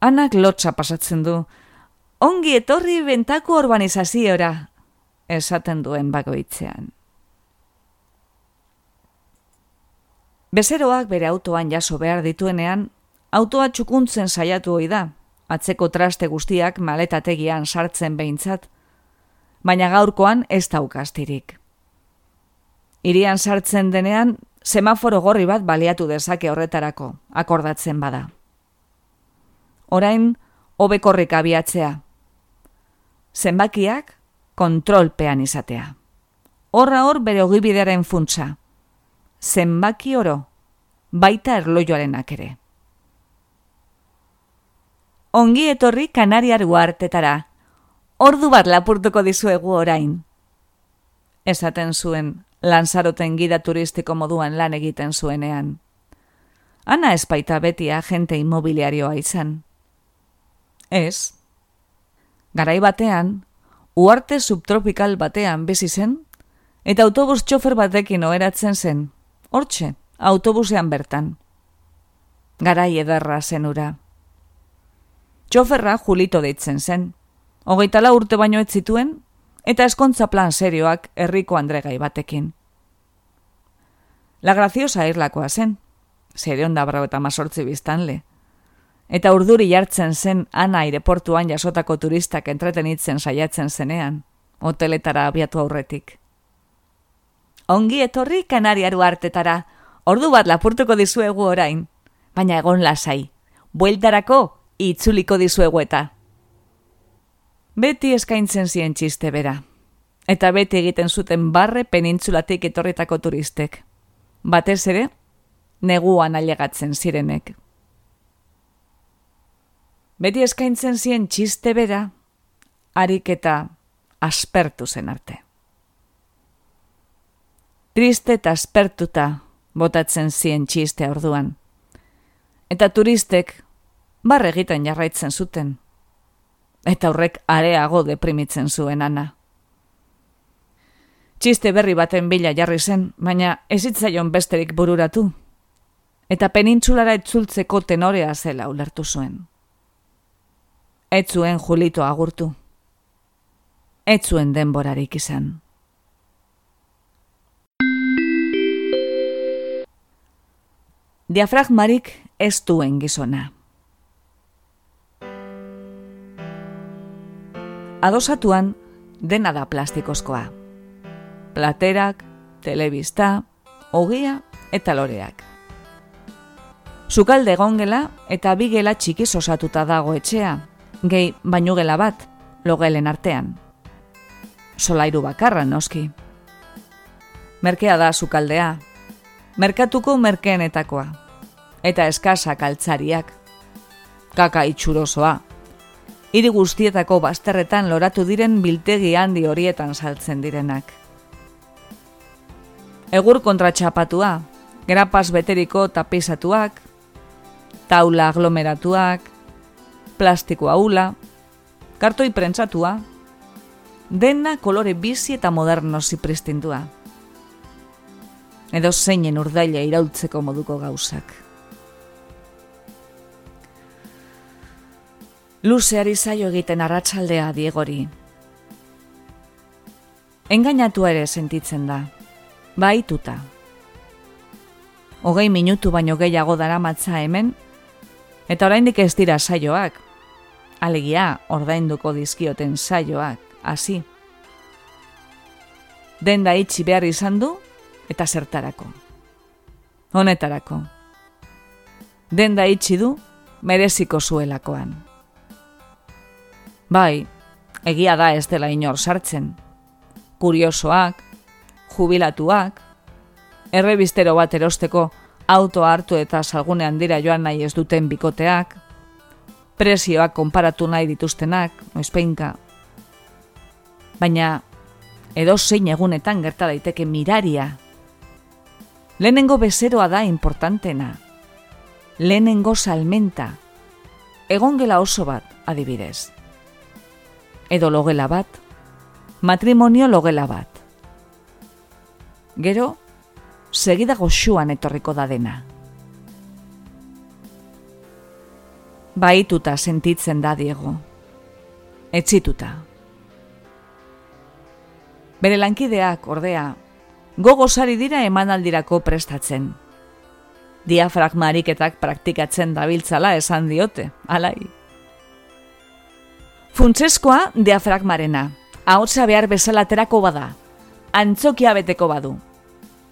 Anak lotxa pasatzen du, ongi etorri bentako urbanizaziora, esaten duen bagoitzean. Bezeroak bere autoan jaso behar dituenean, autoa txukuntzen saiatu hoi da, atzeko traste guztiak maletategian sartzen behintzat, baina gaurkoan ez daukastirik. Irian sartzen denean, semaforo gorri bat baliatu dezake horretarako, akordatzen bada. Orain, hobekorrik abiatzea. Zenbakiak, kontrolpean izatea. Horra hor bere ogibidearen funtsa zenbaki oro, baita erloioarenak ere. Ongi etorri Kanariar guartetara, ordu bat lapurtuko dizuegu orain. Esaten zuen, lanzaroten gida turistiko moduan lan egiten zuenean. Ana espaita beti agente inmobiliarioa izan. Ez. Garai batean, uarte subtropikal batean bizi zen, eta autobus txofer batekin oheratzen zen, hortxe, autobusean bertan. Garai ederra zenura. Txoferra Julito deitzen zen. Hogeita la urte baino ez zituen, eta eskontza plan serioak herriko andregai batekin. La graciosa irlakoa zen, zereon da brau eta masortzi biztanle. Eta urduri jartzen zen ana aireportuan jasotako turistak entretenitzen saiatzen zenean, hoteletara abiatu aurretik ongi etorri kanariaru artetara, ordu bat lapurtuko dizuegu orain, baina egon lasai, bueltarako itzuliko dizuegu eta. Beti eskaintzen zien txiste bera, eta beti egiten zuten barre penintzulatik etorritako turistek. Batez ere, neguan ailegatzen zirenek. Beti eskaintzen zien txiste bera, harik eta aspertu zen arte triste eta aspertuta botatzen zien txiste orduan. Eta turistek barre egiten jarraitzen zuten. Eta horrek areago deprimitzen zuen ana. Txiste berri baten bila jarri zen, baina ezitzaion besterik bururatu. Eta penintzulara etzultzeko tenorea zela ulertu zuen. Etzuen julito agurtu. Etzuen denborarik izan. diafragmarik ez duen gizona. Adosatuan dena da plastikozkoa. Platerak, telebista, ogia eta loreak. Zukalde gongela eta bigela txiki osatuta dago etxea, gehi bainugela bat, logelen artean. Solairu bakarra noski. Merkea da zukaldea, merkatuko merkeenetakoa eta eskasak altzariak. Kaka itxurosoa. Hiri guztietako bazterretan loratu diren biltegi handi horietan saltzen direnak. Egur kontra txapatua, grapaz beteriko tapizatuak, taula aglomeratuak, plastiko haula, kartoi prentsatua, dena kolore bizi eta moderno zipristintua. Edo zeinen urdaila iraultzeko moduko gauzak. Luzeari zaio egiten arratsaldea diegori. Engainatua ere sentitzen da, baituta. Hogei minutu baino gehiago dara matza hemen, eta oraindik ez dira saioak. Alegia, ordainduko dizkioten saioak, hasi. Denda itxi behar izan du, eta zertarako. Honetarako. Denda itxi du, mereziko zuelakoan. Bai, egia da ez dela inor sartzen. Kuriosoak, jubilatuak, errebistero bat erosteko auto hartu eta salgunean dira joan nahi ez duten bikoteak, presioak konparatu nahi dituztenak, noizpeinka. Baina, edo zein egunetan gerta daiteke miraria. Lehenengo bezeroa da importantena. Lehenengo salmenta. Egon gela oso bat, adibidez edo logela bat, matrimonio logela bat. Gero, segida goxuan etorriko da dena. Baituta sentitzen da Diego. Etzituta. Bere lankideak, ordea, gogosari dira emanaldirako prestatzen. Diafragmariketak praktikatzen dabiltzala esan diote, alai. Funtzeskoa diafragmarena. Ahotsa behar bezalaterako bada. Antzokia beteko badu.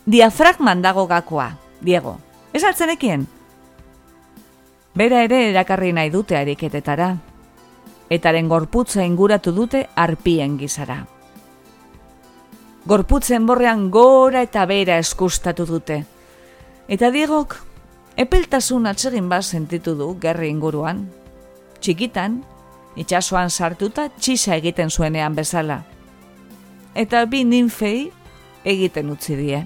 Diafragman dago gakoa, Diego. Ez altzenekien? Bera ere erakarri nahi dute ariketetara. Etaren gorputza inguratu dute arpien gizara. Gorputzen borrean gora eta bera eskustatu dute. Eta Diegok, epeltasun atsegin bat sentitu du gerri inguruan. Txikitan, itxasoan sartuta txisa egiten zuenean bezala. Eta bi ninfei egiten utzi die.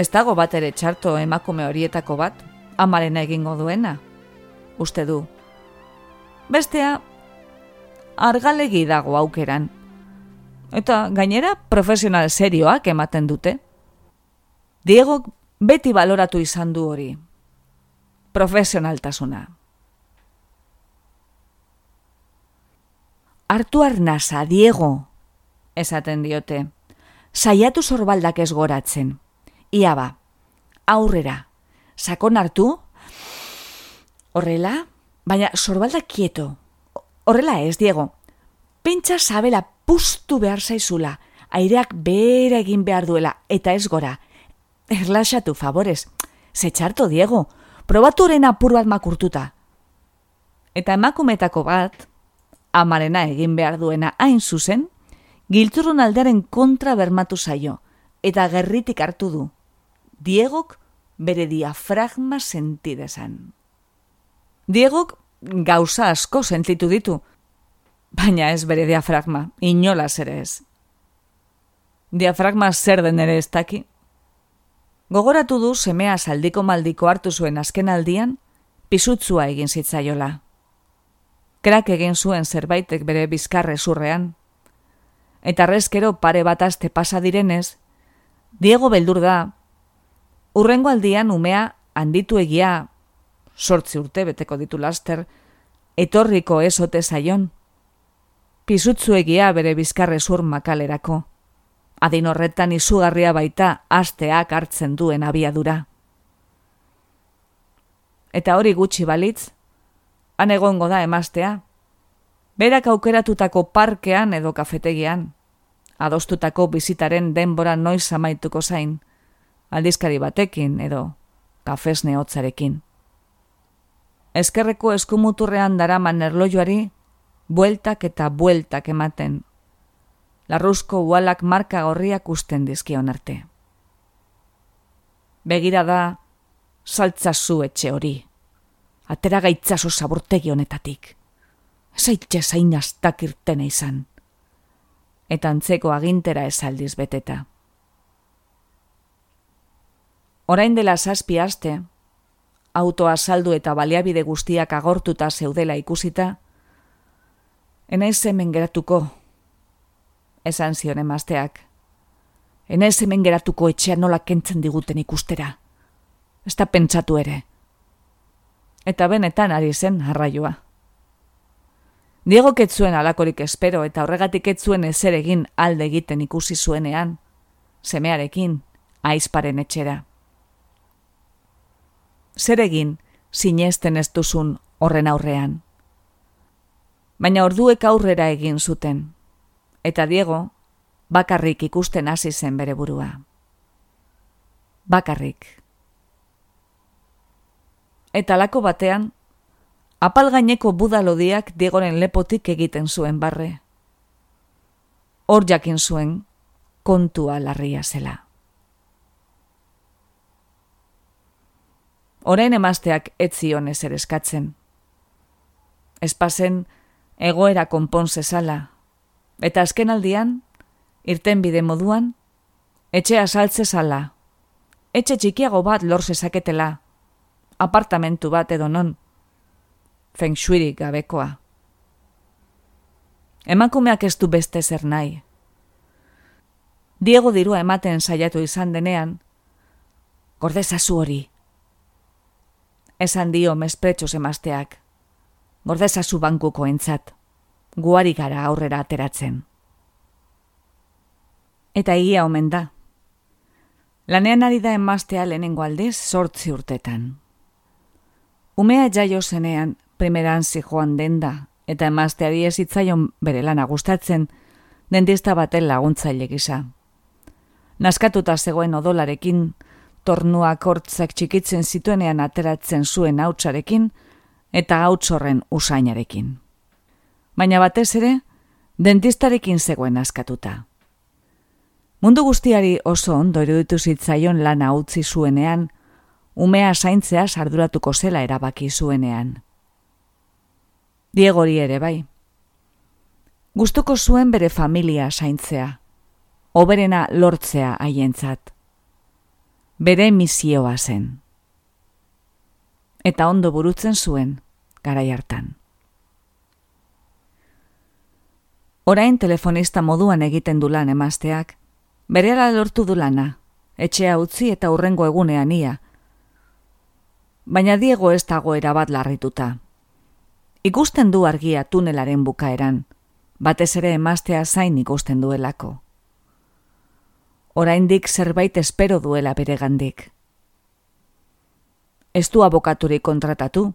Ez dago bat ere txarto emakume horietako bat, amaren egingo duena, uste du. Bestea, argalegi dago aukeran. Eta gainera profesional serioak ematen dute. Diego beti baloratu izan du hori. Profesionaltasuna. Hartu arnasa, Diego, esaten diote. Saiatu sorbaldak ez goratzen. Ia ba, aurrera, sakon hartu, horrela, baina sorbaldak kieto. Horrela ez, Diego. Pentsa sabela pustu behar zaizula, aireak bera egin behar duela, eta ez gora. Erlaxatu, favorez. Zetxarto, Diego, probaturen apur bat makurtuta. Eta emakumetako bat, amarena egin behar duena hain zuzen, giltzurrun aldearen kontra bermatu zaio, eta gerritik hartu du. Diegok bere diafragma sentidezan. Diegok gauza asko sentitu ditu, baina ez bere diafragma, inolaz ere ez. Diafragma zer den ere ez daki. Gogoratu du semea saldiko maldiko hartu zuen azken aldian, pisutzua egin zitzaiola krak egin zuen zerbaitek bere bizkarre zurrean. Eta rezkero pare bat aste pasa direnez, Diego beldur da, urrengo aldian umea handitu egia, sortzi urte beteko ditu laster, etorriko ezote zaion. Pisutzu egia bere bizkarre zur makalerako. Adin horretan izugarria baita asteak hartzen duen abiadura. Eta hori gutxi balitz, han egongo da emaztea. Berak aukeratutako parkean edo kafetegian, adostutako bizitaren denbora noiz amaituko zain, aldizkari batekin edo kafesne hotzarekin. Ezkerreko eskumuturrean daraman erlojuari, bueltak eta bueltak ematen. Larruzko ualak marka gorriak usten dizkion arte. Begira da, saltzazu etxe hori atera gaitzaso zabortegi honetatik. Zaitxe zain astak irtene izan. Eta antzeko agintera esaldiz beteta. Orain dela zazpi aste, autoa saldu eta baliabide guztiak agortuta zeudela ikusita, enaiz hemen geratuko, esan zion emazteak. Enaiz hemen geratuko etxea nola kentzen diguten ikustera. Ez da pentsatu ere. Eta benetan ari zen arraioa. Diego ketzuen alakorik espero eta horregatik etzuen ezer egin alde egiten ikusi zuenean, semearekin, aizparen etxera zer egin sinesten ez duzun horren aurrean. Baina orduek aurrera egin zuten, eta Diego bakarrik ikusten hasi zen bere burua. Bakarrik. Eta lako batean, apal gaineko budalodiak Diegoren lepotik egiten zuen barre. Hor jakin zuen kontua larria zela. orain emazteak etzion ezer eskatzen. Espazen egoera konpon zezala, eta azken aldian, irten bide moduan, etxe asaltze zala, etxe txikiago bat lor zezaketela, apartamentu bat edo non, feng gabekoa. Emakumeak ez du beste zer nahi. Diego dirua ematen saiatu izan denean, gordezazu hori, esan dio mespretxos emazteak. Gordezazu bankuko entzat, guari gara aurrera ateratzen. Eta egia omen da. Lanean ari da emaztea lehenengo aldez sortzi urtetan. Umea jaio zenean, primeran joan denda, eta emazteari ezitzaion bere lana gustatzen, dentista baten laguntzaile gisa. Naskatuta zegoen odolarekin, tornuak hortzak txikitzen zituenean ateratzen zuen hautsarekin eta hautsorren usainarekin. Baina batez ere, dentistarekin zegoen askatuta. Mundu guztiari oso ondo iruditu zitzaion lana utzi zuenean, umea zaintzea sarduratuko zela erabaki zuenean. Diegori ere bai. Gustuko zuen bere familia zaintzea, oberena lortzea haientzat bere misioa zen. Eta ondo burutzen zuen, garai hartan. Orain telefonista moduan egiten du lan emazteak, bere lortu du lana, etxea utzi eta urrengo egunean ia. Baina Diego ez dago erabat larrituta. Ikusten du argia tunelaren bukaeran, batez ere emaztea zain ikusten duelako oraindik zerbait espero duela bere gandik. Ez du abokaturi kontratatu,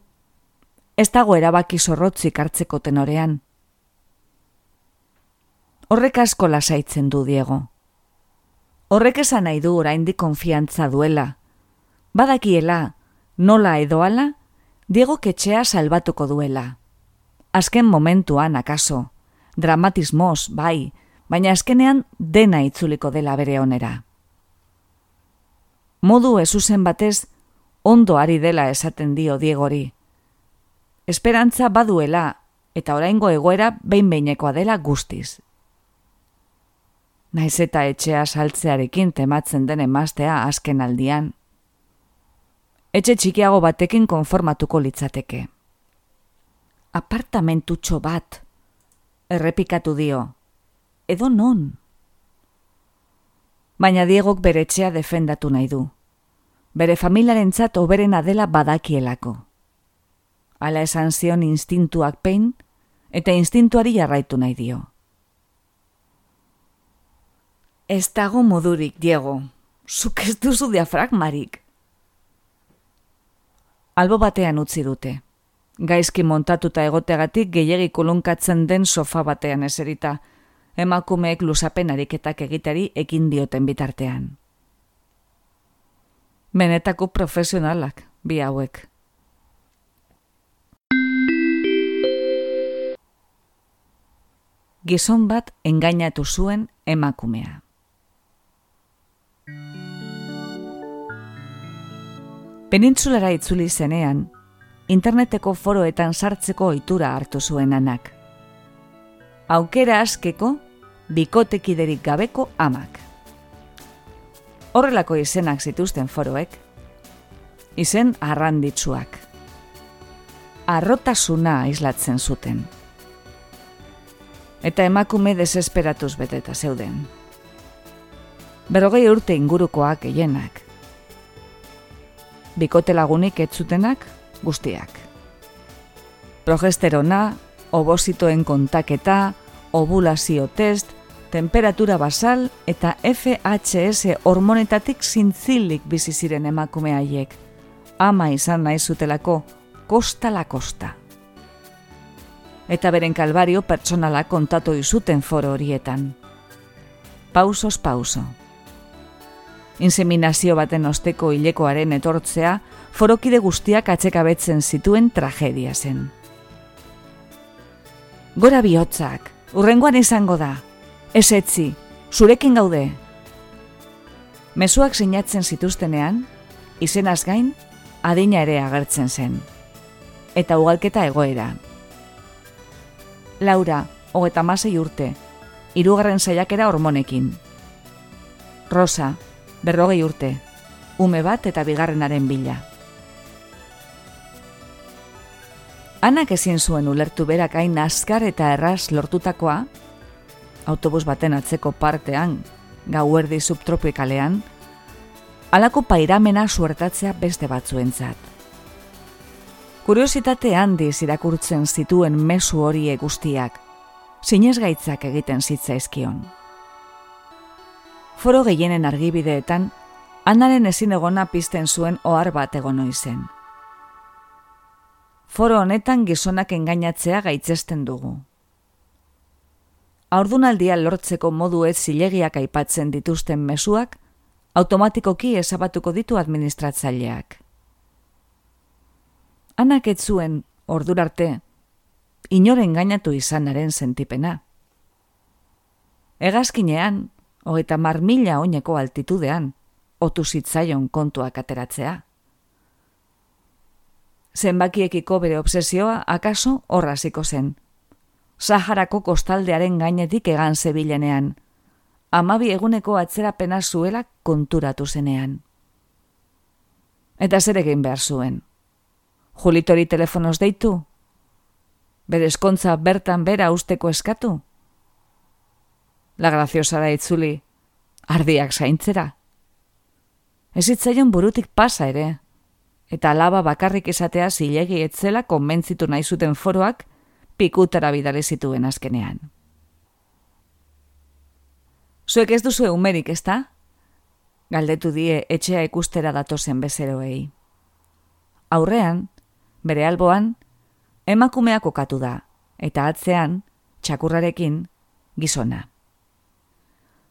ez dago erabaki zorrotzik hartzeko tenorean. Horrek asko lasaitzen du Diego. Horrek esan nahi du oraindik konfiantza duela. Badakiela, nola edoala, Diego ketxea salbatuko duela. Azken momentuan, akaso, dramatismoz, bai, baina azkenean dena itzuliko dela bere onera. Modu ezuzen batez, ondo ari dela esaten dio diegori. Esperantza baduela, eta oraingo egoera behin behinekoa dela guztiz. Naiz eta etxea saltzearekin tematzen den emaztea azken aldian. Etxe txikiago batekin konformatuko litzateke. Apartamentutxo bat, errepikatu dio, edo non. Baina Diegok bere etxea defendatu nahi du. Bere familiaren txat oberena dela badakielako. Ala esan zion instintuak pein, eta instintuari jarraitu nahi dio. Ez dago modurik, Diego. Zuk ez duzu diafragmarik. Albo batean utzi dute. Gaizki montatuta egotegatik gehiagi kolunkatzen den sofa batean eserita, emakumeek lusapen ariketak egitari ekin dioten bitartean. Benetako profesionalak, bi hauek. Gizon bat engainatu zuen emakumea. Penintzulara itzuli zenean, interneteko foroetan sartzeko ohitura hartu zuen anak. Aukera askeko, bikotekiderik gabeko amak. Horrelako izenak zituzten foroek, izen arranditsuak. Arrotasuna aislatzen zuten. Eta emakume desesperatuz beteta zeuden. Berrogei urte ingurukoak gehienak. Bikote lagunik etzutenak guztiak. Progesterona, obositoen kontaketa, ovulazio test, temperatura basal eta FHS hormonetatik zintzilik bizi ziren emakume haiek. Ama izan nahi zutelako, kosta la kosta. Eta beren kalbario pertsonala kontatu izuten foro horietan. Pausos pauso. Inseminazio baten osteko hilekoaren etortzea, forokide guztiak atsekabetzen zituen tragedia zen. Gora bihotzak, urrengoan izango da, ez etzi, zurekin gaude. Mezuak sinatzen zituztenean, izenaz gain, adina ere agertzen zen. Eta ugalketa egoera. Laura, hogeta masei urte, irugarren saiakera hormonekin. Rosa, berrogei urte, ume bat eta bigarrenaren bila. Anak ezin zuen ulertu berak hain azkar eta erraz lortutakoa, autobus baten atzeko partean, gauerdi subtropikalean, alako pairamena suertatzea beste batzuentzat. Kuriositate handiz irakurtzen zituen mesu hori guztiak, zinez gaitzak egiten zitzaizkion. Foro gehienen argibideetan, anaren ezin egona pizten zuen ohar bat egon zen. Foro honetan gizonak engainatzea gaitzesten dugu. Aurdunaldia lortzeko modu ez zilegiak aipatzen dituzten mesuak, automatikoki ezabatuko ditu administratzaileak. Anak ez zuen, ordurarte, inoren gainatu izanaren sentipena. Egazkinean, hogeita mar mila oineko altitudean, otu zitzaion kontuak ateratzea zenbakiekiko bere obsesioa akaso horraziko zen. Saharako kostaldearen gainetik egan zebilenean, amabi eguneko atzerapena zuela konturatu zenean. Eta zer egin behar zuen. Julitori telefonoz deitu? Bere eskontza bertan bera usteko eskatu? La graziosara itzuli, ardiak zaintzera. Ez burutik pasa ere, eta alaba bakarrik esatea zilegi etzela konbentzitu nahi zuten foroak pikutara bidale zituen azkenean. Zuek ez duzu umerik, ezta? Galdetu die etxea ikustera datozen bezeroei. Aurrean, bere alboan, emakumeak kokatu da, eta atzean, txakurrarekin, gizona.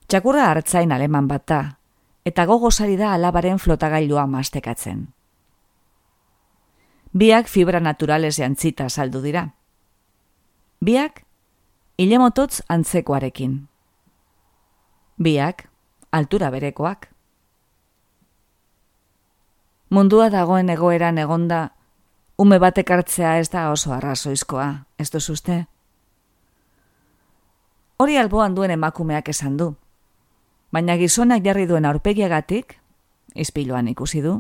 Txakurra hartzain aleman bat da, eta gogosari da alabaren flotagailua mastekatzen biak fibra naturales jantzita saldu dira. Biak, hilemototz antzekoarekin. Biak, altura berekoak. Mundua dagoen egoeran egonda, ume batek hartzea ez da oso arrazoizkoa, ez duzuzte? Hori alboan duen emakumeak esan du, baina gizonak jarri duen aurpegiagatik, izpiloan ikusi du,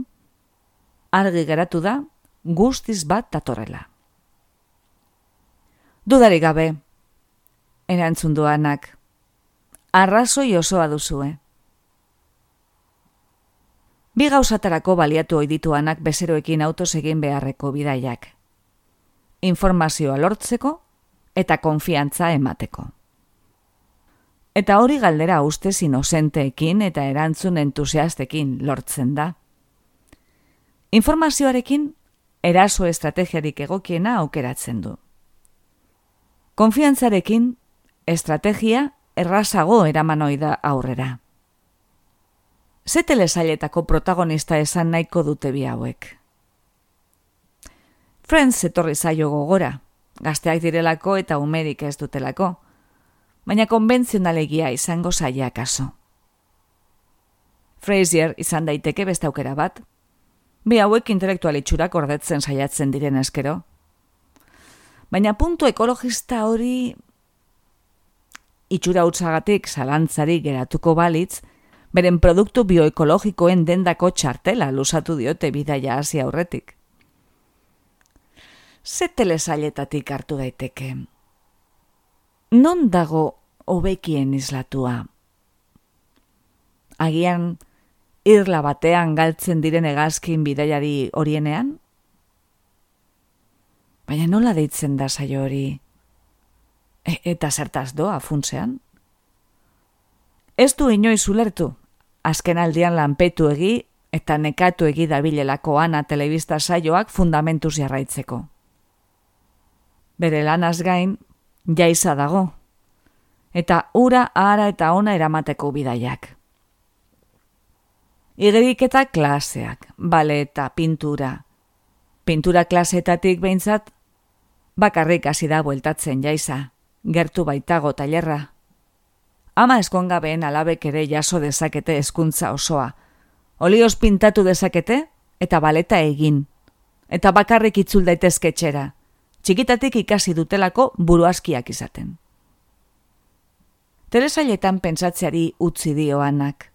argi geratu da, guztiz bat datorrela. Dudari gabe, erantzun duanak, arrazoi osoa duzue. Bi gauzatarako baliatu oidituanak bezeroekin autos egin beharreko bidaiak. Informazioa lortzeko eta konfiantza emateko. Eta hori galdera ustez inozenteekin eta erantzun entusiastekin lortzen da. Informazioarekin eraso estrategiarik egokiena aukeratzen du. Konfiantzarekin, estrategia errazago eraman da aurrera. Ze telesailetako protagonista esan nahiko dute bi hauek. Friends etorri zaio gogora, gazteak direlako eta umerik ez dutelako, baina konbentzionalegia izango zaia kaso. Frazier izan daiteke beste aukera bat, Bi hauek intelektual itxurak ordetzen saiatzen diren eskero. Baina puntu ekologista hori itxura utzagatik zalantzari geratuko balitz, beren produktu bioekologikoen dendako txartela lusatu diote bidaia hasi aurretik. Ze telesailetatik hartu daiteke? Non dago hobekien islatua? Agian, irla batean galtzen diren egazkin bidaiari horienean? Baina nola deitzen da saio hori? E, eta zertaz doa funtzean? Ez du inoiz ulertu, azken aldian lanpetu egi eta nekatu egi dabilelako ana telebista saioak fundamentuz jarraitzeko. Bere lanaz gain, jaiza dago, eta ura ara eta ona eramateko bidaiak. Igerik eta klaseak, bale eta pintura. Pintura klaseetatik behintzat, bakarrik hasi da bueltatzen jaiza gertu baitago tailerra. Ama eskongabeen alabek ere jaso dezakete hezkuntza osoa. Olioz pintatu dezakete eta baleta egin. Eta bakarrik itzul daitezke txera. Txikitatik ikasi dutelako buruaskiak izaten. Telesailetan pentsatzeari utzi dio anak.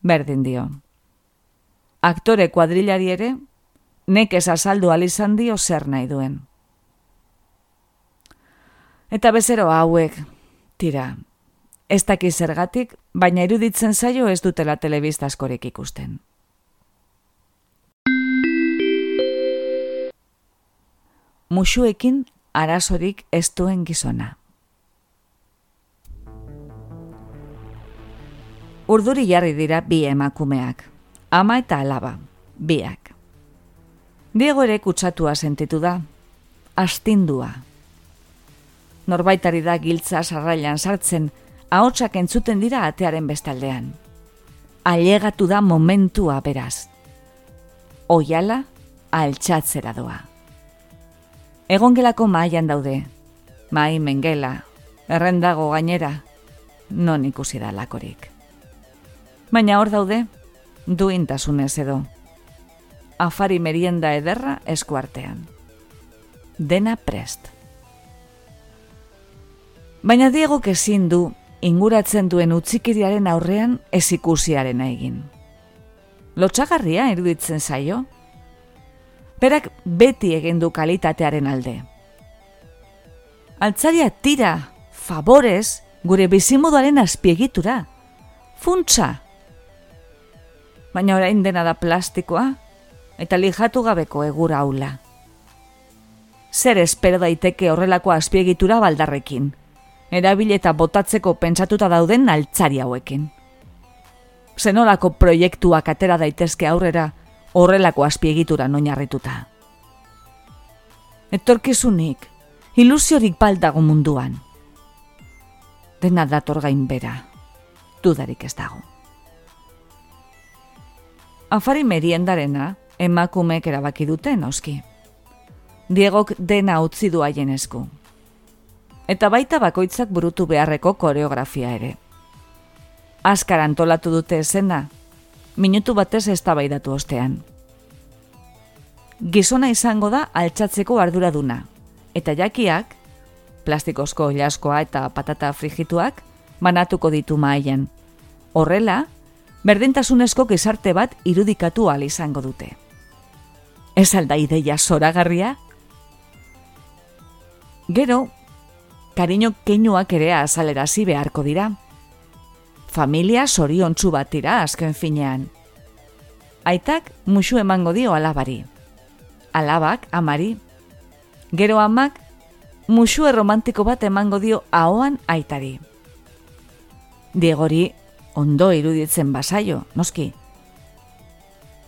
Berdin dio. Aktore kuadrilari ere, nekez azaldu alizan dio zer nahi duen. Eta bezero hauek, tira, ez daki zergatik, baina iruditzen zaio ez dutela telebista askorek ikusten. Musuekin arazorik ez duen gizona. Urduri jarri dira bi emakumeak, ama eta alaba, biak. Diego ere kutsatua sentitu da, astindua, norbaitari da giltza sarrailan sartzen, ahotsak entzuten dira atearen bestaldean. Ailegatu da momentua beraz. Oiala, altxatzera doa. Egongelako maian daude, mai mengela, errendago gainera, non ikusi da lakorik. Baina hor daude, duintasunez edo. Afari merienda ederra eskuartean. Dena prest. Baina Diego ezin du inguratzen duen utzikiriaren aurrean ez ikusiaren egin. Lotxagarria iruditzen zaio? Berak beti egin du kalitatearen alde. Altzaria tira, favorez, gure bizimoduaren azpiegitura. Funtza! Baina orain dena da plastikoa, eta lijatu gabeko egura aula. Zer espero daiteke horrelako azpiegitura baldarrekin? erabile eta botatzeko pentsatuta dauden altzari hauekin. Zenolako proiektuak atera daitezke aurrera horrelako azpiegitura noinarrituta. Etorkizunik, ilusiorik baldago munduan. Dena dator gain bera, dudarik ez dago. Afari meriendarena, emakumeek erabaki duten, oski. Diegok dena utzi du haien esku eta baita bakoitzak burutu beharreko koreografia ere. Azkar antolatu dute esena, minutu batez ez tabaidatu ostean. Gizona izango da altxatzeko arduraduna, eta jakiak, plastikozko jaskoa eta patata frigituak, banatuko ditu maien. Horrela, berdintasunezko gizarte bat irudikatu al izango dute. Ez alda ideia zoragarria? Gero, kariño keinuak ere azalerazi beharko dira. Familia soriontsu bat dira azken finean. Aitak musu emango dio alabari. Alabak amari. Gero amak musu erromantiko bat emango dio ahoan aitari. Diegori ondo iruditzen basaio, noski.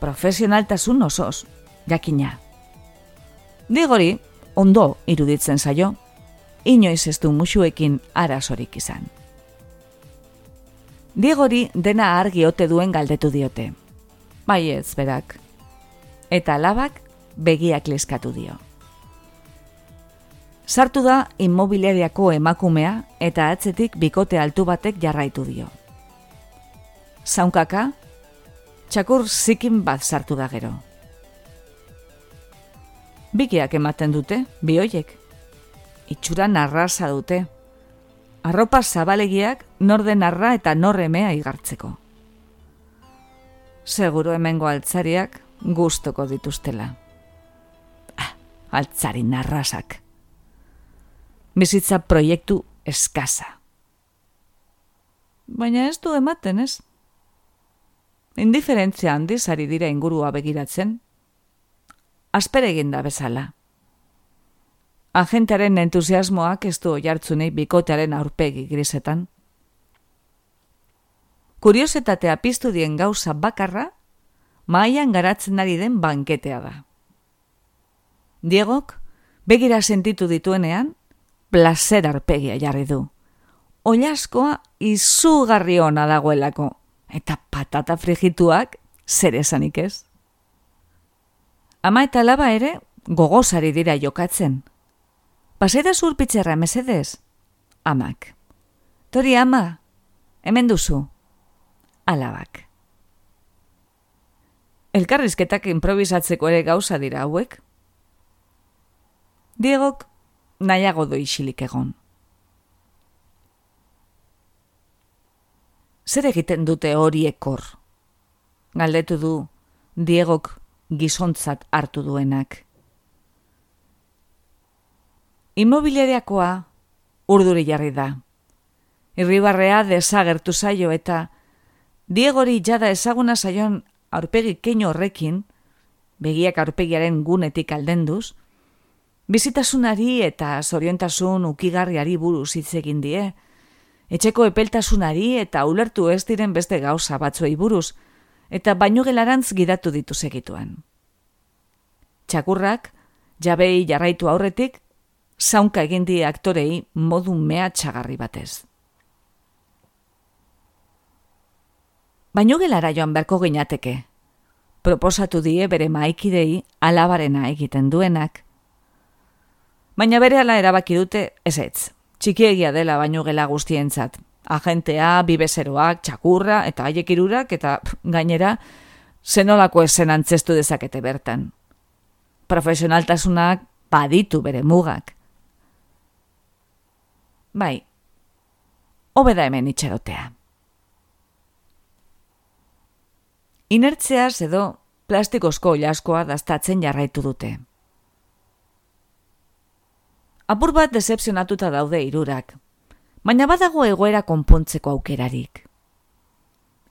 Profesionaltasun osoz, jakina. Diegori ondo iruditzen zaio inoiz ez du musuekin arazorik izan. Diegori dena argi ote duen galdetu diote. Bai ez, berak. Eta labak begiak leskatu dio. Sartu da inmobiliariako emakumea eta atzetik bikote altu batek jarraitu dio. Zaunkaka, txakur zikin bat sartu da gero. Bikiak ematen dute, bioiek. Itxura narraza dute. Arropa zabalegiak norden arra eta norremea igartzeko. Seguro hemengo altzariak gustoko dituztela. Ah, altzari narrasak. Bizitza proiektu eskasa. Baina ez du ematen, ez? Indiferentzia handiz ari dira ingurua begiratzen. Asper egin da bezala. Agentearen entusiasmoak ez du oiartzunei bikotearen aurpegi grisetan kuriosetatea piztu dien gauza bakarra, maian garatzen ari den banketea da. Diegok, begira sentitu dituenean, placer arpegia jarri du. Oiaskoa izugarri ona dagoelako, eta patata frigituak zer esanik ez. Ama eta laba ere, gogosari dira jokatzen. Paseda zurpitzerra mesedez? Amak. Tori ama, hemen duzu alabak. Elkarrizketak improvisatzeko ere gauza dira hauek. Diegok nahiago do isilik egon. Zer egiten dute horiekor? Galdetu du Diegok gizontzat hartu duenak. Immobiliariakoa urduri jarri da. Irribarrea desagertu zaio eta Diegori jada ezaguna zaion aurpegi keino horrekin, begiak aurpegiaren gunetik aldenduz, bizitasunari eta zoriontasun ukigarriari buruz hitz egin die, etxeko epeltasunari eta ulertu ez diren beste gauza batzuei buruz, eta baino gelarantz gidatu ditu segituan. Txakurrak, jabei jarraitu aurretik, zaunka egin die aktorei modu mea txagarri batez. baino gelara joan berko ginateke. Proposatu die bere maikidei alabarena egiten duenak. Baina bere ala erabaki dute ez ez, txikiegia dela baino gela guztientzat. Agentea, bibezeroak, txakurra eta haiek irurak eta gainera zenolako esen antzestu dezakete bertan. Profesionaltasunak baditu bere mugak. Bai, hobeda hemen itxerotea. Inertzeaz edo plastikozko olaskoa daztatzen jarraitu dute. Apur bat decepzionatuta daude irurak, baina badago egoera konpontzeko aukerarik.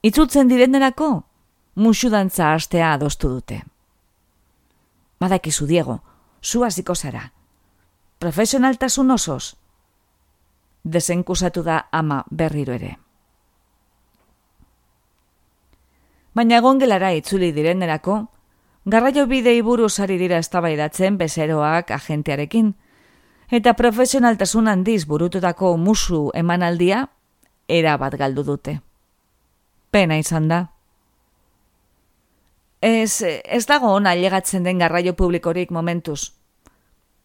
Itzultzen direnerako, musudantza astea adostu dute. Badakizu Diego, zu hasiko zara. Profesionaltasun osoz. Desenkusatu da ama berriro ere. baina egon itzuli direnerako, garraio bidei buruz ari dira eztabaidatzen bezeroak agentearekin, eta profesionaltasun handiz burututako musu emanaldia era bat galdu dute. Pena izan da. Ez, ez dago ona llegatzen den garraio publikorik momentuz.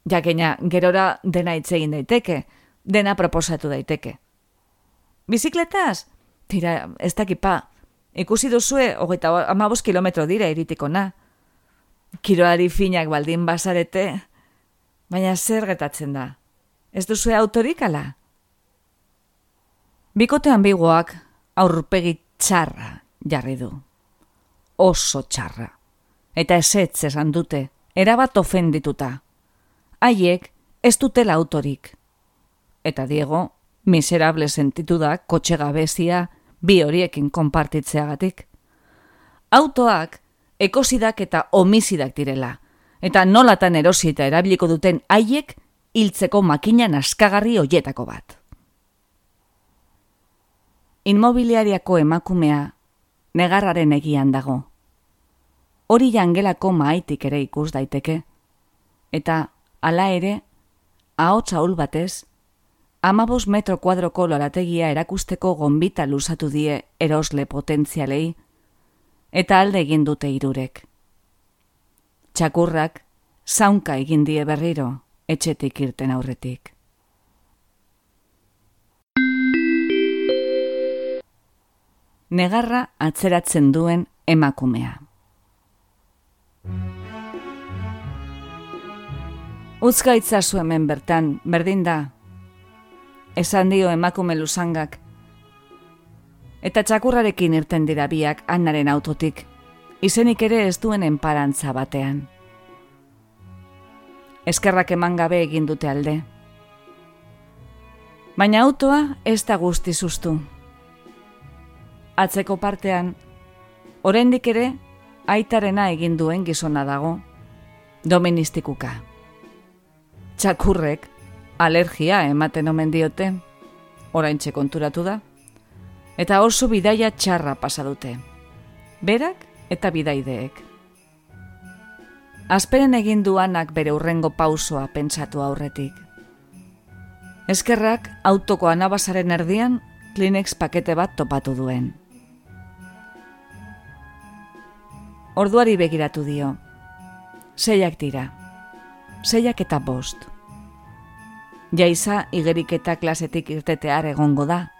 Jakena, gerora dena itzegin daiteke, dena proposatu daiteke. Bizikletaz? Tira, ez dakipa, Ikusi duzue, hogeita amabos kilometro dira iritiko na. Kiroari finak baldin basarete, baina zer getatzen da. Ez duzue autorik ala? Bikotean bigoak aurpegi txarra jarri du. Oso txarra. Eta esetz esan dute, erabat ofendituta. Haiek ez dutela autorik. Eta Diego, miserable sentitu da, kotxe gabezia, bi horiekin konpartitzeagatik. Autoak ekosidak eta omizidak direla, eta nolatan erosi eta erabiliko duten haiek hiltzeko makina naskagarri hoietako bat. Inmobiliariako emakumea negarraren egian dago. Hori jangelako maitik ere ikus daiteke, eta hala ere, ahotsa hul batez, amabos metro kuadroko lorategia erakusteko gonbita luzatu die erosle potentzialei, eta alde egin dute irurek. Txakurrak, zaunka egin die berriro, etxetik irten aurretik. Negarra atzeratzen duen emakumea. Uzkaitza zu hemen bertan, berdin da. Esan dio emakume lusangak. Eta txakurrarekin irten dira biak annaren autotik. Izenik ere ez duen enparantza batean. Eskerrak eman gabe egin dute alde. Baina autoa ez da guzti sustu. Atzeko partean, oraindik ere, aitarena egin duen gizona dago, doministikuka. Txakurrek, alergia ematen omen diote, orain konturatu da, eta oso bidaia txarra pasa dute. Berak eta bidaideek. Azperen egin duanak bere urrengo pausoa pentsatu aurretik. Eskerrak autoko anabasaren erdian Kleenex pakete bat topatu duen. Orduari begiratu dio. Seiak dira. Seiak eta bost. Jaiza igeriketa klasetik irtetear egongo da.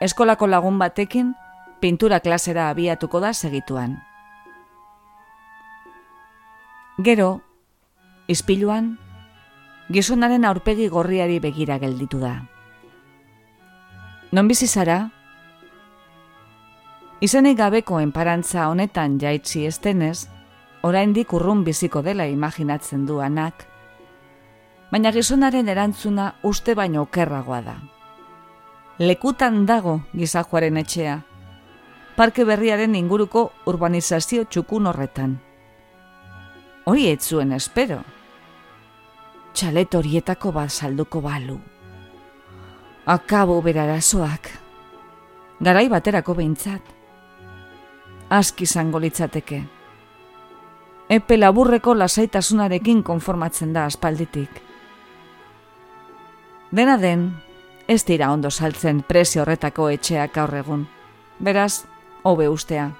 Eskolako lagun batekin, pintura klasera abiatuko da segituan. Gero, izpiluan, gizonaren aurpegi gorriari begira gelditu da. Non bizi zara? Izenik gabeko enparantza honetan jaitsi estenez, oraindik urrun biziko dela imaginatzen du anak, baina gizonaren erantzuna uste baino okerragoa da. Lekutan dago gizajoaren etxea, parke berriaren inguruko urbanizazio txukun horretan. Hori ez zuen espero. Txalet horietako bat salduko balu. Akabo berarazoak. Garai baterako behintzat. Aski izango litzateke. Epe laburreko lasaitasunarekin konformatzen da aspalditik. Dena den, ez dira ondo saltzen prezio horretako etxeak aur egun. Beraz, hobe ustea.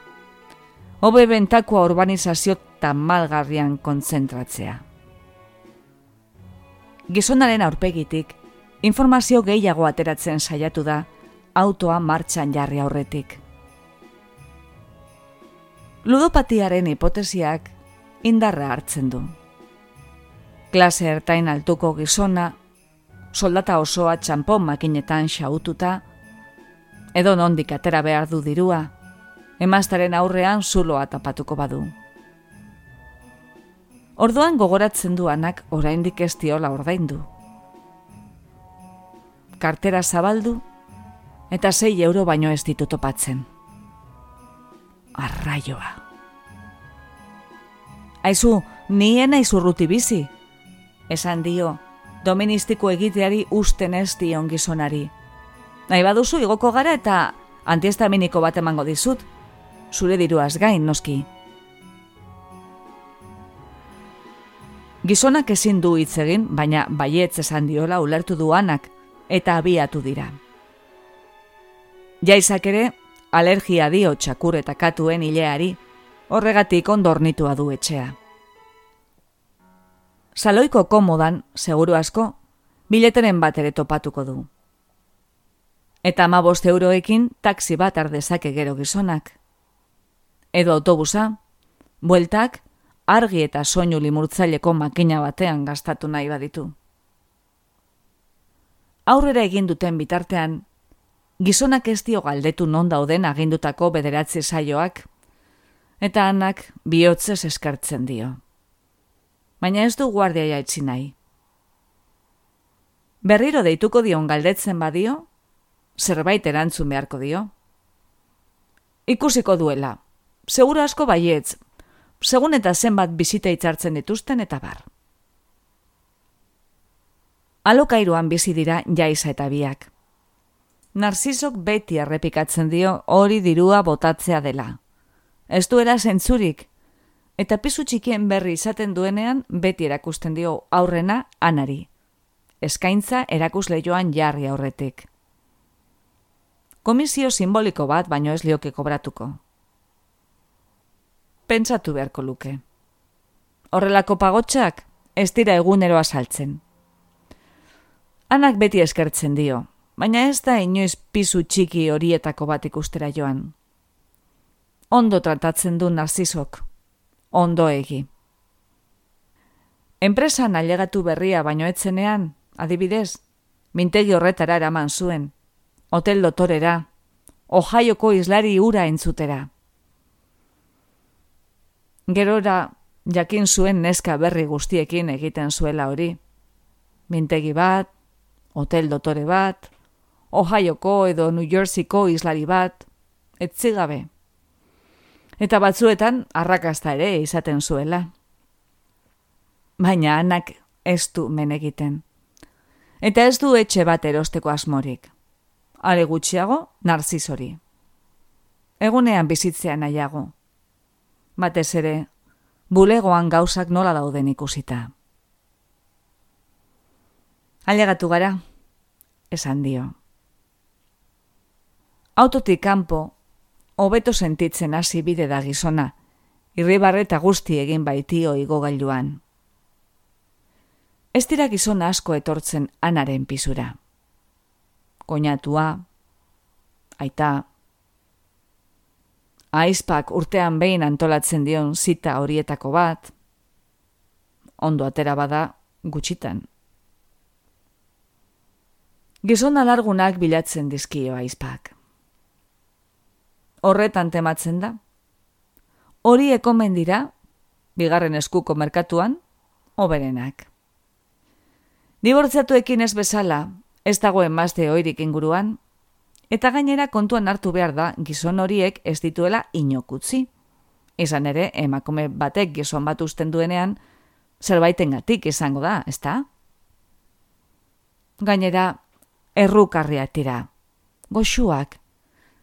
Hobe bentakoa urbanizazio tamalgarrian kontzentratzea. Gizonaren aurpegitik, informazio gehiago ateratzen saiatu da, autoa martxan jarri aurretik. Ludopatiaren hipotesiak indarra hartzen du. Klase ertain altuko gizona soldata osoa txampon makinetan xaututa, edo nondik atera behar du dirua, emaztaren aurrean zuloa tapatuko badu. Orduan gogoratzen duanak oraindik ez diola ordaindu. Kartera zabaldu eta sei euro baino ez ditu topatzen. Arraioa. Aizu, nien aizurruti bizi. Esan dio, doministiko egiteari usten ez dion gizonari. Nahi baduzu igoko gara eta antiestaminiko bat emango dizut. Zure diruaz gain, noski. Gizonak ezin du hitz egin, baina baietz esan diola ulertu duanak eta abiatu dira. Jaizak ere, alergia dio txakur eta katuen hileari, horregatik ondornitua du etxea. Saloiko komodan, seguru asko, bileteren bat ere topatuko du. Eta ama bost euroekin taksi bat ardezake gero gizonak. Edo autobusa, bueltak, argi eta soinu limurtzaileko makina batean gastatu nahi baditu. Aurrera egin duten bitartean, gizonak ez dio galdetu non dauden agindutako bederatzi saioak, eta anak bihotzez eskartzen dio baina ez du guardia jaitsi nahi. Berriro deituko dion galdetzen badio, zerbait erantzun beharko dio. Ikusiko duela, segura asko baietz, segun eta zenbat bizita itzartzen dituzten eta bar. Alokairuan bizi dira jaiza eta biak. Narsisok beti errepikatzen dio hori dirua botatzea dela. Ez duela zentzurik, eta pisu txikien berri izaten duenean beti erakusten dio aurrena anari. Eskaintza erakusle joan jarri aurretik. Komisio simboliko bat baino ez lioke kobratuko. Pentsatu beharko luke. Horrelako pagotxak ez dira egunero azaltzen. Anak beti eskertzen dio, baina ez da inoiz pisu txiki horietako bat ikustera joan. Ondo tratatzen du narzizok, ondo egi. Enpresan ailegatu berria baino etzenean, adibidez, mintegi horretara eraman zuen, hotel dotorera, ojaioko islari ura entzutera. Gerora, jakin zuen neska berri guztiekin egiten zuela hori. Mintegi bat, hotel dotore bat, Ohioko edo New Jerseyko islari bat, etzigabe. Eta batzuetan arrakasta ere izaten zuela. Baina anak ez du menegiten. Eta ez du etxe bat erosteko asmorik. Are gutxiago, narzizori. Egunean bizitzea nahiago. Batez ere, bulegoan gauzak nola dauden ikusita. Ailegatu gara, esan dio. Autotik kanpo, hobeto sentitzen hasi bide da gizona, irribarreta guzti egin baitio igogailuan. Ez dira gizona asko etortzen anaren pisura. Koinatua, aita, aizpak urtean behin antolatzen dion zita horietako bat, ondo atera bada gutxitan. Gizona largunak bilatzen dizkio aizpak. Horretan tematzen da. Hori ekomen dira, bigarren eskuko merkatuan, oberenak. Dibortziatuekin ez bezala, ez dagoen mazde oirik inguruan, eta gainera kontuan hartu behar da gizon horiek ez dituela inokutzi. Izan ere, emakume batek gizon bat usten duenean, zerbaiten gatik izango da, ezta? Gainera, errukarriak tira. Goxuak.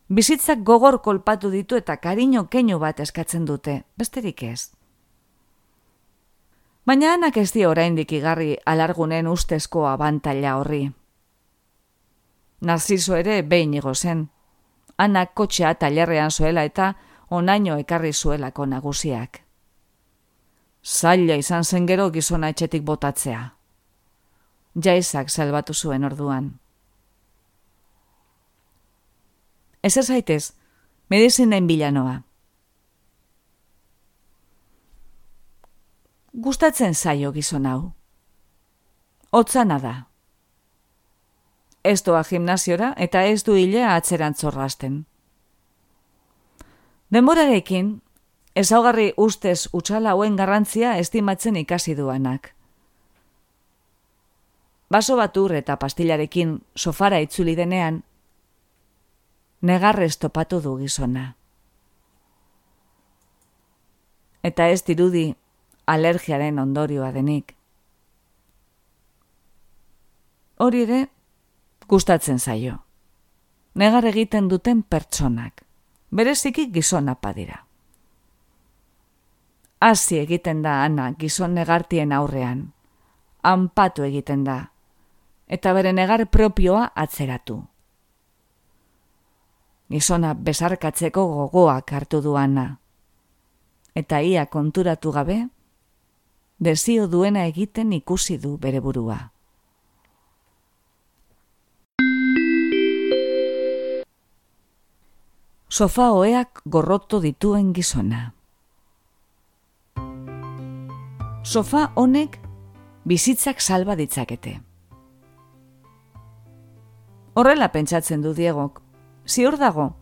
Bizitzak gogor kolpatu ditu eta kariño keinu bat eskatzen dute, besterik ez. Baina anak ez di oraindik igarri alargunen ustezko abantaila horri. Narziso ere behin igo zen. Anak kotxea tailerrean zuela eta onaino ekarri zuelako nagusiak. Zaila izan zen gero gizona etxetik botatzea. Jaizak salbatu zuen orduan. Ez ez zaitez, medizinen bilanoa. Gustatzen zaio gizon hau. Otzana da. Ez doa gimnaziora eta ez du hilea atzeran zorrasten. Denborarekin, ezaugarri ustez utxala hauen garrantzia estimatzen ikasi duanak. Baso batur eta pastilarekin sofara itzuli denean, negarrez topatu du gizona. Eta ez dirudi alergiaren ondorioa denik. Hori ere, gustatzen zaio. Negar egiten duten pertsonak, bereziki gizona padira. Hasi egiten da ana gizon negartien aurrean, anpatu egiten da, eta bere negar propioa atzeratu gizona besarkatzeko gogoak hartu duana. Eta ia konturatu gabe, desio duena egiten ikusi du bere burua. Sofa oeak gorroto dituen gizona. Sofa honek bizitzak salba ditzakete. Horrela pentsatzen du Diegok, ziur dago.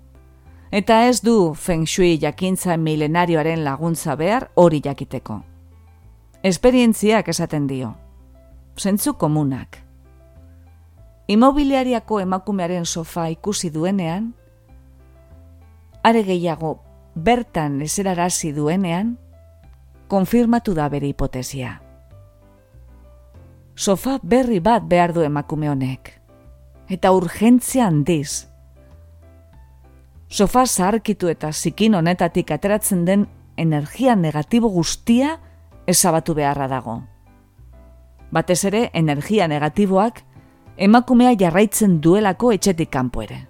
Eta ez du feng shui jakintza milenarioaren laguntza behar hori jakiteko. Esperientziak esaten dio. Zentzu komunak. Imobiliariako emakumearen sofa ikusi duenean, are gehiago bertan eserarazi duenean, konfirmatu da bere hipotesia. Sofa berri bat behar du emakume honek. Eta urgentzia handiz, sofa zaharkitu eta zikin honetatik ateratzen den energia negatibo guztia ezabatu beharra dago. Batez ere, energia negatiboak emakumea jarraitzen duelako etxetik kanpo ere.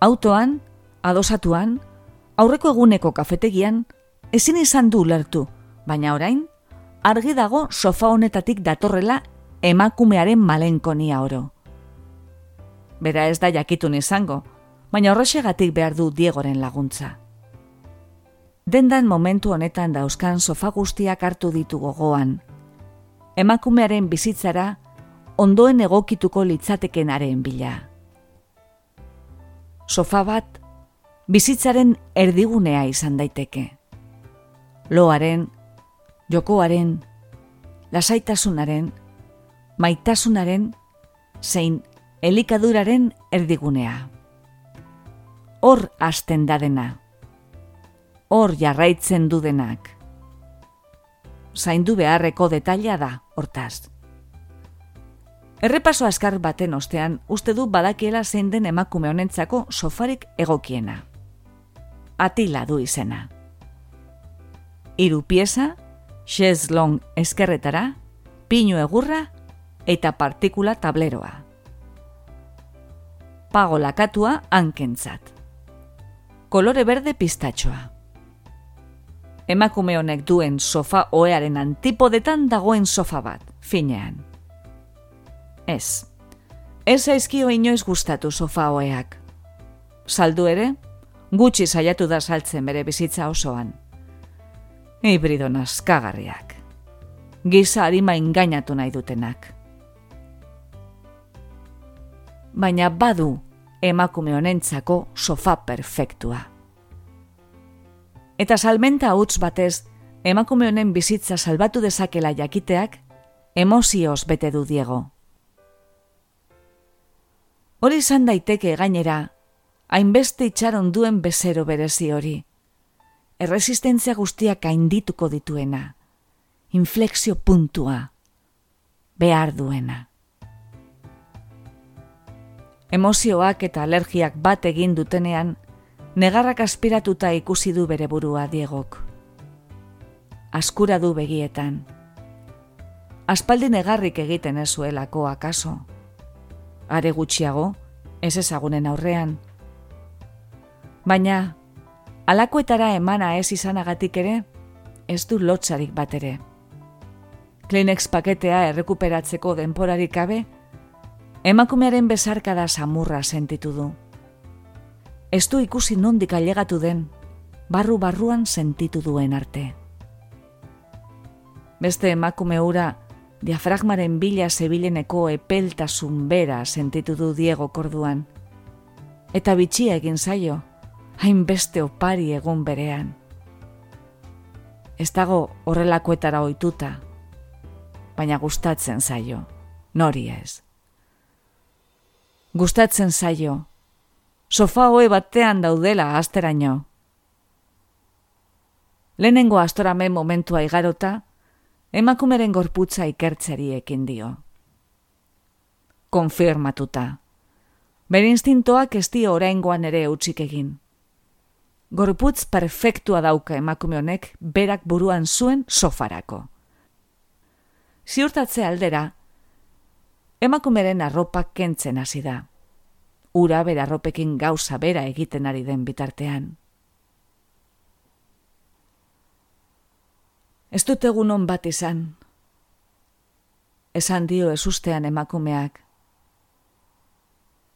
Autoan, adosatuan, aurreko eguneko kafetegian, ezin izan du lertu, baina orain, argi dago sofa honetatik datorrela emakumearen malenkonia oro. Bera ez da jakitun izango, baina horrexegatik behar du Diegoren laguntza. Dendan momentu honetan dauzkan sofa guztiak hartu ditu gogoan. Emakumearen bizitzara ondoen egokituko litzatekenaren bila. Sofa bat bizitzaren erdigunea izan daiteke. Loaren, jokoaren, lasaitasunaren, maitasunaren, zein elikaduraren erdigunea. Hor hasten da dena. Hor jarraitzen du denak. Zaindu beharreko detaila da, hortaz. Errepaso askar baten ostean, uste du badakiela zein den emakume honentzako sofarik egokiena. Atila du izena. Hiru pieza, long eskerretara, pinu egurra eta partikula tableroa. Pago lakatua hankentzat. Kolore berde pistatxoa. Emakume honek duen sofa oearen antipodetan dagoen sofa bat, finean. Ez. Ez aizkio inoiz gustatu sofa oeak. Saldu ere, gutxi saiatu da saltzen bere bizitza osoan. Hibrido naskagarriak. Giza harima ingainatu nahi dutenak. Baina badu emakume honentzako sofa perfektua. Eta salmenta huts batez, emakume honen bizitza salbatu dezakela jakiteak, emozioz bete du Diego. Hori izan daiteke gainera, hainbeste itxaron duen bezero berezi hori. Erresistentzia guztiak haindituko dituena. Inflexio puntua. Behar duena. Emozioak eta alergiak bat egin dutenean, negarrak aspiratuta ikusi du bere burua diegok. Askura du begietan. Aspaldi negarrik egiten ez zuelako akaso are gutxiago, ez ezagunen aurrean. Baina, alakoetara emana ez izanagatik ere, ez du lotxarik bat ere. Kleenex paketea errekuperatzeko denporarik gabe, emakumearen bezarkada samurra sentitu du. Ez du ikusi nondik ailegatu den, barru-barruan sentitu duen arte. Beste emakume ura diafragmaren bila zebileneko epeltasun bera sentitu du Diego korduan. Eta bitxia egin zaio, hainbeste opari egun berean. Ez dago horrelakoetara ohituta, baina gustatzen zaio, nori ez. Gustatzen zaio, sofa hoe batean daudela asteraino. Lehenengo astorame momentua igarota, emakumeren gorputza ikertzeri ekin dio. Konfirmatuta. Bere instintoak ez dio oraingoan ere utzik egin. Gorputz perfektua dauka emakume honek berak buruan zuen sofarako. Ziurtatze aldera, emakumeren arropak kentzen hasi da. Ura bera arropekin gauza bera egiten ari den bitartean. Ez dut egun bat izan. Esan dio ez ustean emakumeak.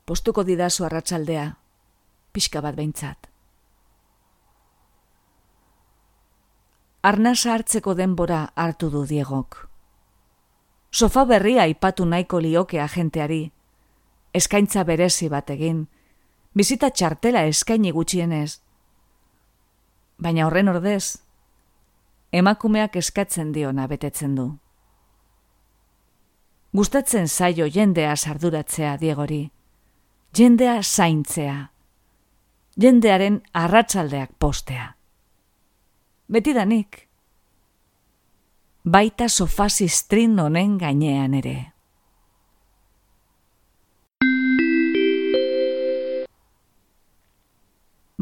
Postuko didazu arratsaldea, pixka bat behintzat. Arnasa hartzeko denbora hartu du diegok. Sofa berria ipatu nahiko lioke agenteari, eskaintza berezi bat egin, bizita txartela eskaini gutxienez. Baina horren ordez, emakumeak eskatzen diona betetzen du. Gustatzen zaio jendea sarduratzea diegori, jendea zaintzea, jendearen arratsaldeak postea. Betidanik, baita sofazistrin honen gainean ere.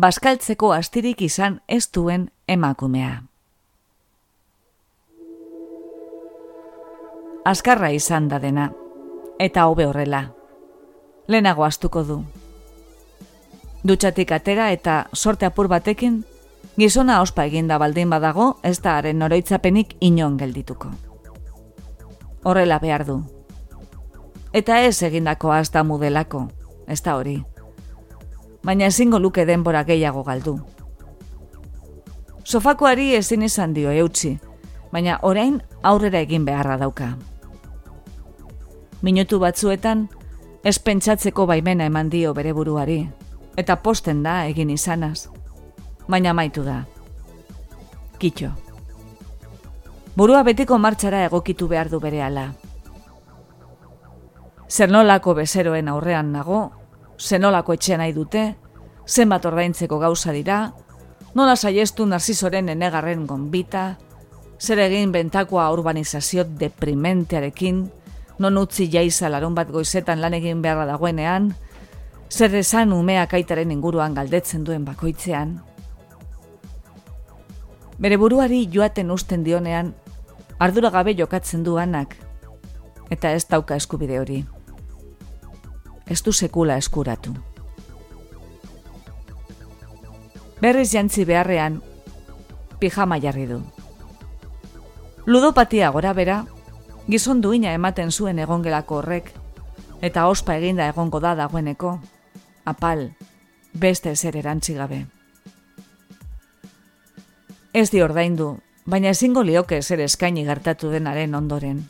Baskaltzeko astirik izan ez duen emakumea. Azkarra izan da dena, eta hobe horrela. Lehenago astuko du. Dutxatik atera eta sorte apur batekin, gizona ospa eginda baldin badago, ez da haren oroitzapenik inon geldituko. Horrela behar du. Eta ez egindako azta mudelako, ez da hori. Baina ezingo luke denbora gehiago galdu. Sofakoari ezin izan dio eutxi, baina orain aurrera egin beharra dauka. Minutu batzuetan, ez pentsatzeko baimena eman dio bere buruari, eta posten da egin izanaz. Baina maitu da. Kitxo. Burua betiko martxara egokitu behar du bere ala. Zernolako bezeroen aurrean nago, zenolako etxean nahi dute, zenbat ordaintzeko gauza dira, nola saiestu narzizoren enegarren gonbita, zer egin bentakoa urbanizazio deprimentearekin, non utzi jaiza larun bat goizetan lan egin beharra dagoenean, zer esan umeak aitaren inguruan galdetzen duen bakoitzean. Bere buruari joaten usten dionean, ardura gabe jokatzen du anak, eta ez dauka eskubide hori. Ez du sekula eskuratu. Berriz jantzi beharrean, pijama jarri du. Ludopatia gora bera, gizon duina ematen zuen egongelako horrek, eta ospa eginda egongo da dagoeneko, apal, beste zer erantzi gabe. Ez di ordaindu, baina ezingo lioke zer eskaini gertatu denaren ondoren.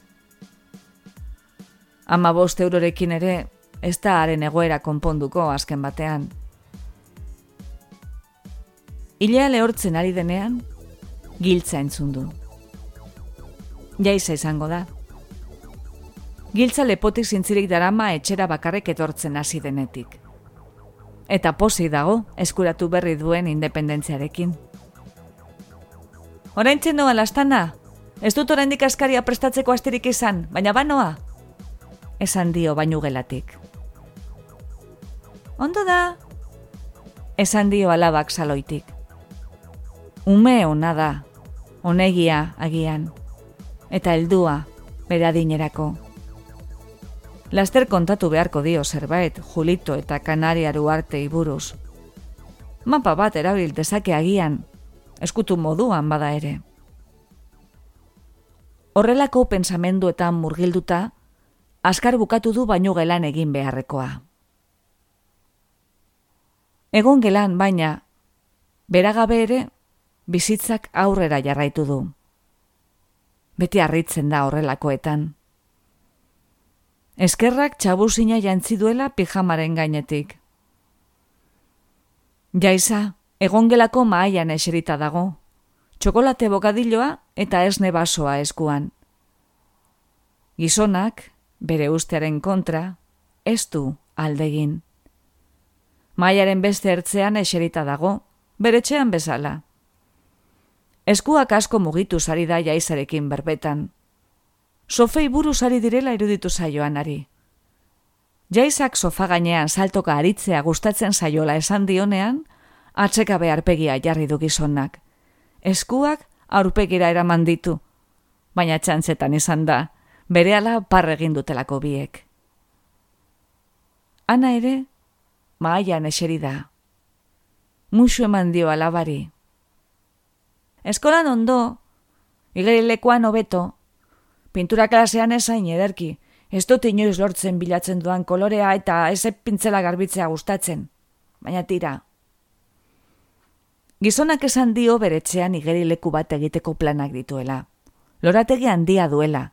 Ama bost eurorekin ere, ez da haren egoera konponduko azken batean. Ilea lehortzen ari denean, giltza entzun du. Jaiza izango da, giltza lepotik zintzirik darama etxera bakarrik etortzen hasi denetik. Eta posi dago eskuratu berri duen independentziarekin. Horain txendoa lastana, ez dut oraindik askaria prestatzeko asterik izan, baina banoa? Esan dio bainu gelatik. Ondo da? Esan dio alabak saloitik. Ume hona da, onegia agian, eta heldua bera dinerako. Laster kontatu beharko dio zerbait, Julito eta Kanariaru arte iburuz. Mapa bat erabil dezake agian, eskutu moduan bada ere. Horrelako pensamenduetan murgilduta, askar bukatu du baino gelan egin beharrekoa. Egon gelan baina, beragabe ere, bizitzak aurrera jarraitu du. Beti harritzen da horrelakoetan. Eskerrak txabuzina jantzi duela pijamaren gainetik. Jaisa, egongelako maaian eserita dago. Txokolate bokadilloa eta esne basoa eskuan. Gizonak, bere ustearen kontra, ez du aldegin. Maiaren beste ertzean eserita dago, bere txean bezala. Eskuak asko mugitu zari da jaizarekin berbetan sofei buruz ari direla iruditu zaioanari. Jaizak sofa gainean saltoka aritzea gustatzen saiola esan dionean, atzeka beharpegia jarri du gizonak. Eskuak aurpegira eraman ditu, baina txantzetan izan da, berehala parregin dutelako biek. Ana ere, maaian eseri da. Musu eman dio alabari. Eskolan ondo, igerilekoan hobeto, pintura klasean esain ederki, ez dut inoiz lortzen bilatzen duan kolorea eta ez pintzela garbitzea gustatzen, baina tira. Gizonak esan dio beretzean igeri leku bat egiteko planak dituela. Lorategi handia duela.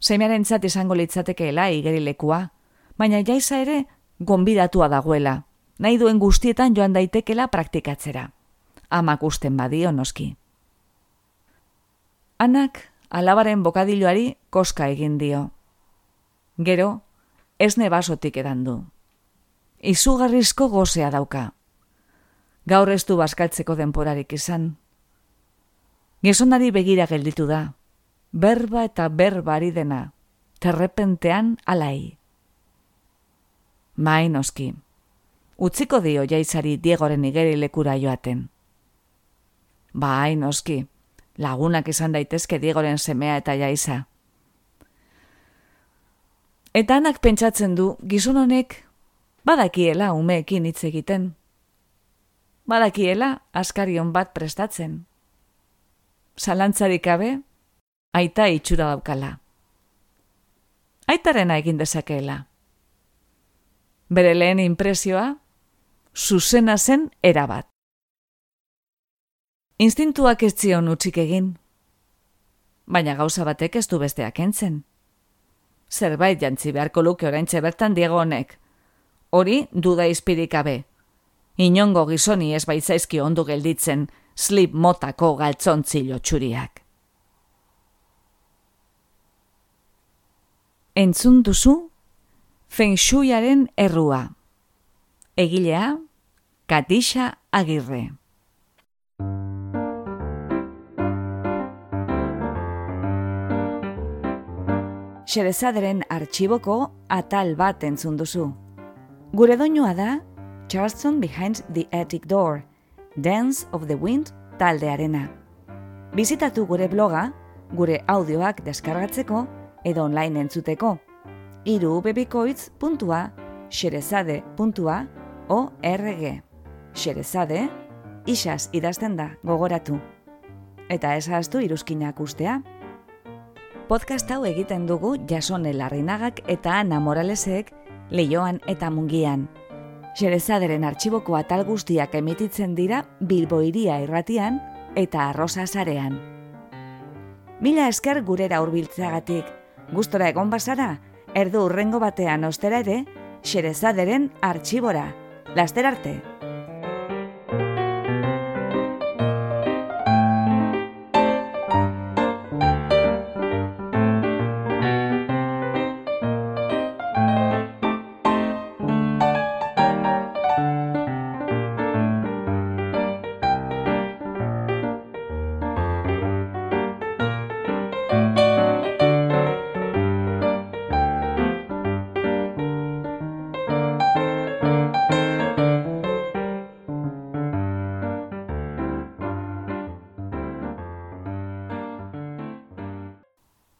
Semearen izango litzatekeela igeri lekua, baina jaisa ere gonbidatua dagoela. Nahi duen guztietan joan daitekela praktikatzera. Amak usten badio noski. Anak alabaren bokadiloari koska egin dio. Gero, esne basotik edan du. Izugarrizko gozea dauka. Gaur ez du baskaltzeko denporarik izan. Gizonari begira gelditu da. Berba eta berbari dena. Terrepentean alai. Main oski. Utziko dio jaizari diegoren igeri lekura joaten. Bai, noski lagunak izan daitezke diegoren semea eta jaiza. Eta anak pentsatzen du gizon honek badakiela umeekin hitz egiten. Badakiela askarion bat prestatzen. Zalantzarik gabe, aita itxura daukala. Aitarena egin dezakeela. Bere lehen impresioa, zuzena zen erabat. Instintuak ez zion utxik egin. Baina gauza batek ez du besteak entzen. Zerbait jantzi beharko luke oraintxe bertan diego honek. Hori duda izpirikabe. Inongo gizoni ez baitzaizki ondu gelditzen slip motako galtzontzilo txuriak. Entzun duzu Feng Shuiaren errua. Egilea Katisha Agirre. Xerezaderen artxiboko atal bat entzun duzu. Gure doinua da Charleston Behind the Attic Door, Dance of the Wind taldearena. Bizitatu gure bloga, gure audioak deskargatzeko edo online entzuteko. Iru xerezade.org Xerezade, isaz idazten da, gogoratu. Eta ezaztu iruzkinak ustea. Podcast hau egiten dugu jasone larrinagak eta ana moralesek leioan eta mungian. Xerezaderen artxiboko atal guztiak emititzen dira bilboiria irratian eta arrosa zarean. Mila esker gurera hurbiltzeagatik, gustora egon bazara, erdu urrengo batean ostera ere, xerezaderen artxibora. Laster arte!